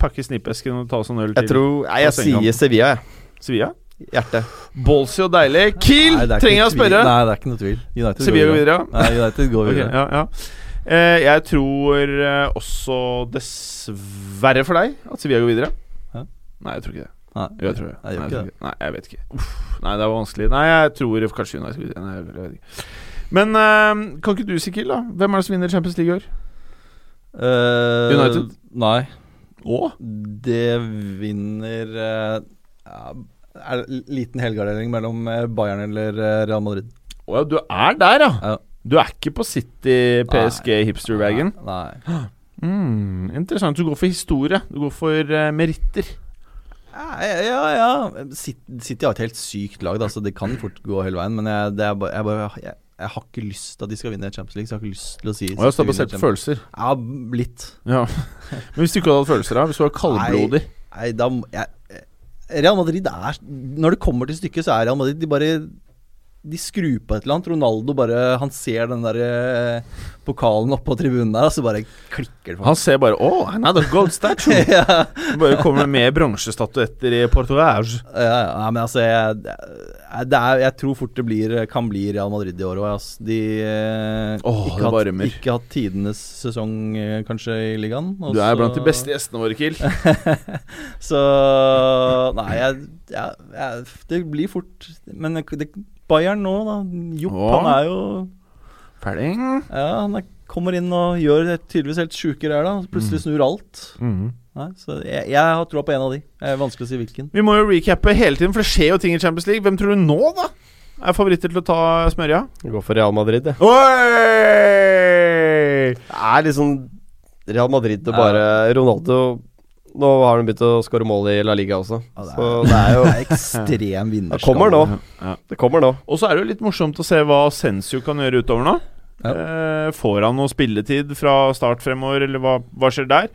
Pakke snippesken og ta oss en øl Jeg tror Nei, jeg sier Sevilla, jeg. Sevilla? Hjertet. Ballsy og deilig. Kiel! Nei, er Trenger jeg å spørre? Nei, det er ikke noe tvil. United Sevilla går videre? Nei, United går videre. videre. ja, ja. Uh, jeg tror eh, også, dessverre for deg, at Sevilla går videre. Nei, jeg tror ikke det. Nei, jeg tror det. Nei, jeg, Nei, jeg, ikke. Nei, jeg vet ikke. Uff, nei, det var vanskelig. Nei, jeg tror kanskje United. Nei, jeg vet ikke. Men eh, kan ikke du si, kill, da? Hvem er det som vinner Champions League i år? Uh, United? Nei. Og? Det vinner uh, Er det liten helgardering mellom eh, Bayern eller Real Madrid? Å ja, du er der, ja. Ja. Du er ikke på City PSG hipster-wagon? Nei. Mm, interessant. Du går for historie. Du går for uh, meritter. Ja, ja. City, har et helt sykt lag, da, så det kan fort gå hele veien. Men jeg, det bare, jeg, bare jeg, jeg har ikke lyst til at de skal vinne Champions League. Så jeg har ikke lyst til å si Å ja, så det er basert på følelser. Ja, litt. Ja. Men hvis du ikke hadde hatt følelser, da? Hvis du var kaldblodig? Nei, da jeg, Real Madrid er Når det kommer til stykket, så er Real Madrid De bare de skrur på et eller annet. Ronaldo bare Han ser den der eh, pokalen oppå tribunen der, og så bare klikker det for Han ser bare Å, another gold statue! ja, Bare kommer med bronsestatuetter i Portugal. ja, ja, men altså jeg, er, jeg tror fort det blir, kan bli Real Madrid i år òg. Altså. De eh, Åh, ikke, hatt, varmer. ikke hatt tidenes sesong, eh, kanskje, i ligaen. Også. Du er blant de beste gjestene våre, Kiel. Så Nei, jeg, jeg, jeg, det blir fort Men det, Bayern nå, da. Jopp, Åh. han er jo Ferdig. Ja, han er, kommer inn og gjør det tydeligvis helt sjuke greier, da. Plutselig snur alt. Mm. Nei, så jeg, jeg har troa på en av de. Det er vanskelig å si hvilken. Vi må jo recappe hele tiden, for det skjer jo ting i Champions League. Hvem tror du nå, da? Er favoritter til å ta smørja? Gå for Real Madrid, jeg. Oi! Det er liksom Real Madrid og bare Ronaldo Nå har han begynt å skåre mål i La Liga også. Ja, det er- Så det er jo Det er ekstrem vinnerskap. Det kommer nå. Ja. Det kommer nå. Og så er det jo litt morsomt å se hva Sensio kan gjøre utover nå. Ja. Eh, får han noe spilletid fra start fremover, eller hva, hva skjer der?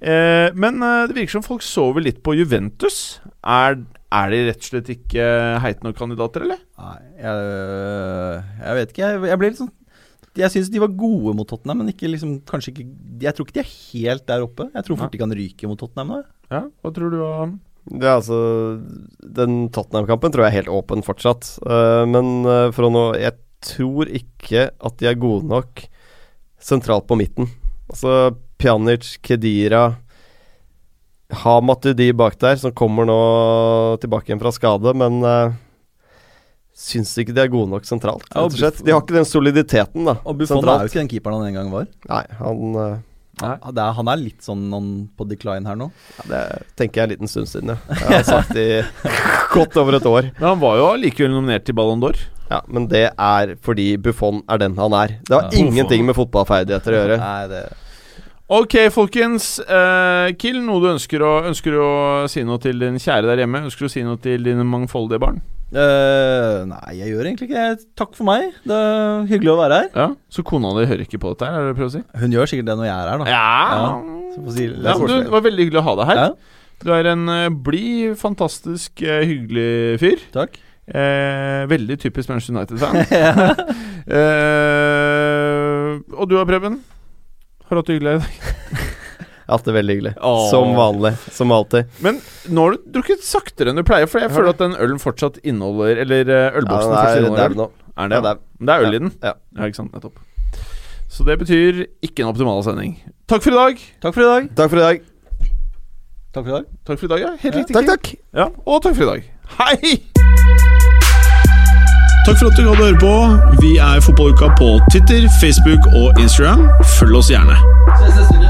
Eh, men eh, det virker som folk sover litt på Juventus. Er, er de rett og slett ikke heite nok kandidater, eller? Nei, jeg, jeg vet ikke. Jeg, jeg blir litt sånn Jeg syns de var gode mot Tottenham, men ikke liksom, kanskje ikke Jeg tror ikke de er helt der oppe. Jeg tror fort de kan ryke mot Tottenham nå. Ja, Hva tror du, han? Ja, altså Den Tottenham-kampen tror jeg er helt åpen fortsatt. Uh, men eh, for å nå Jeg tror ikke at de er gode nok sentralt på midten. Altså Pjanic, Kedira Ha Matuidi bak der, som kommer nå tilbake igjen fra skade, men uh, syns ikke de er gode nok sentralt. Ja, og Rett og slett. De har ikke den soliditeten, da. Og Buffon er jo ikke den keeperen han en gang var. Nei, han eh, Ja, det er, han er litt sånn on, på decline her nå. ja, Det tenker jeg er en liten stund siden, ja. Jeg har sagt det i godt over et år. Men han var jo allikevel nominert til Ballon d'Or. Ja, Men det er fordi Buffon er den han er. Det har Ja. ingenting med fotballferdigheter å gjøre. Nei, det Ok, folkens. Eh, Kill, noe du ønsker å, ønsker å si noe til din kjære der hjemme? Ønsker du å si noe til dine mangfoldige barn? Eh, Nei, jeg gjør egentlig ikke det. Takk for meg. Det er hyggelig å være her. Ja, Så kona di hører ikke på dette her, er det prøver å si? Hun gjør sikkert det når jeg er her, da. Ja, Så får si, ja du, Det var veldig hyggelig å ha deg her. Ja, Du er en uh, blid, fantastisk, uh, hyggelig fyr. takk. Eh, veldig typisk Manchester United-fan. eh, og du da, Preben? Har du hatt det hyggelig i dag? Har veldig hyggelig. Åh. Som vanlig. Som alltid. Men nå har du drukket saktere enn du pleier, for jeg føler at den ølen fortsatt inneholder Eller eh, ølboksen Ja, fortsatt det er inneholder dau øl. Er det, Ja, det er øl i den? Ja. Ja, ikke sant. Nettopp. Så det betyr ikke en optimal sending. Takk for i dag. Takk for i dag. Takk for i dag. Takk for i dag. Takk for i dag, ja. Helt Ja. riktig. Takk, takk. Ja, og takk for i dag. Hei! Takk for at du gadd å høre på. Vi er Fotballuka på Twitter, Facebook og Instagram. Følg oss gjerne. Se, se, uke.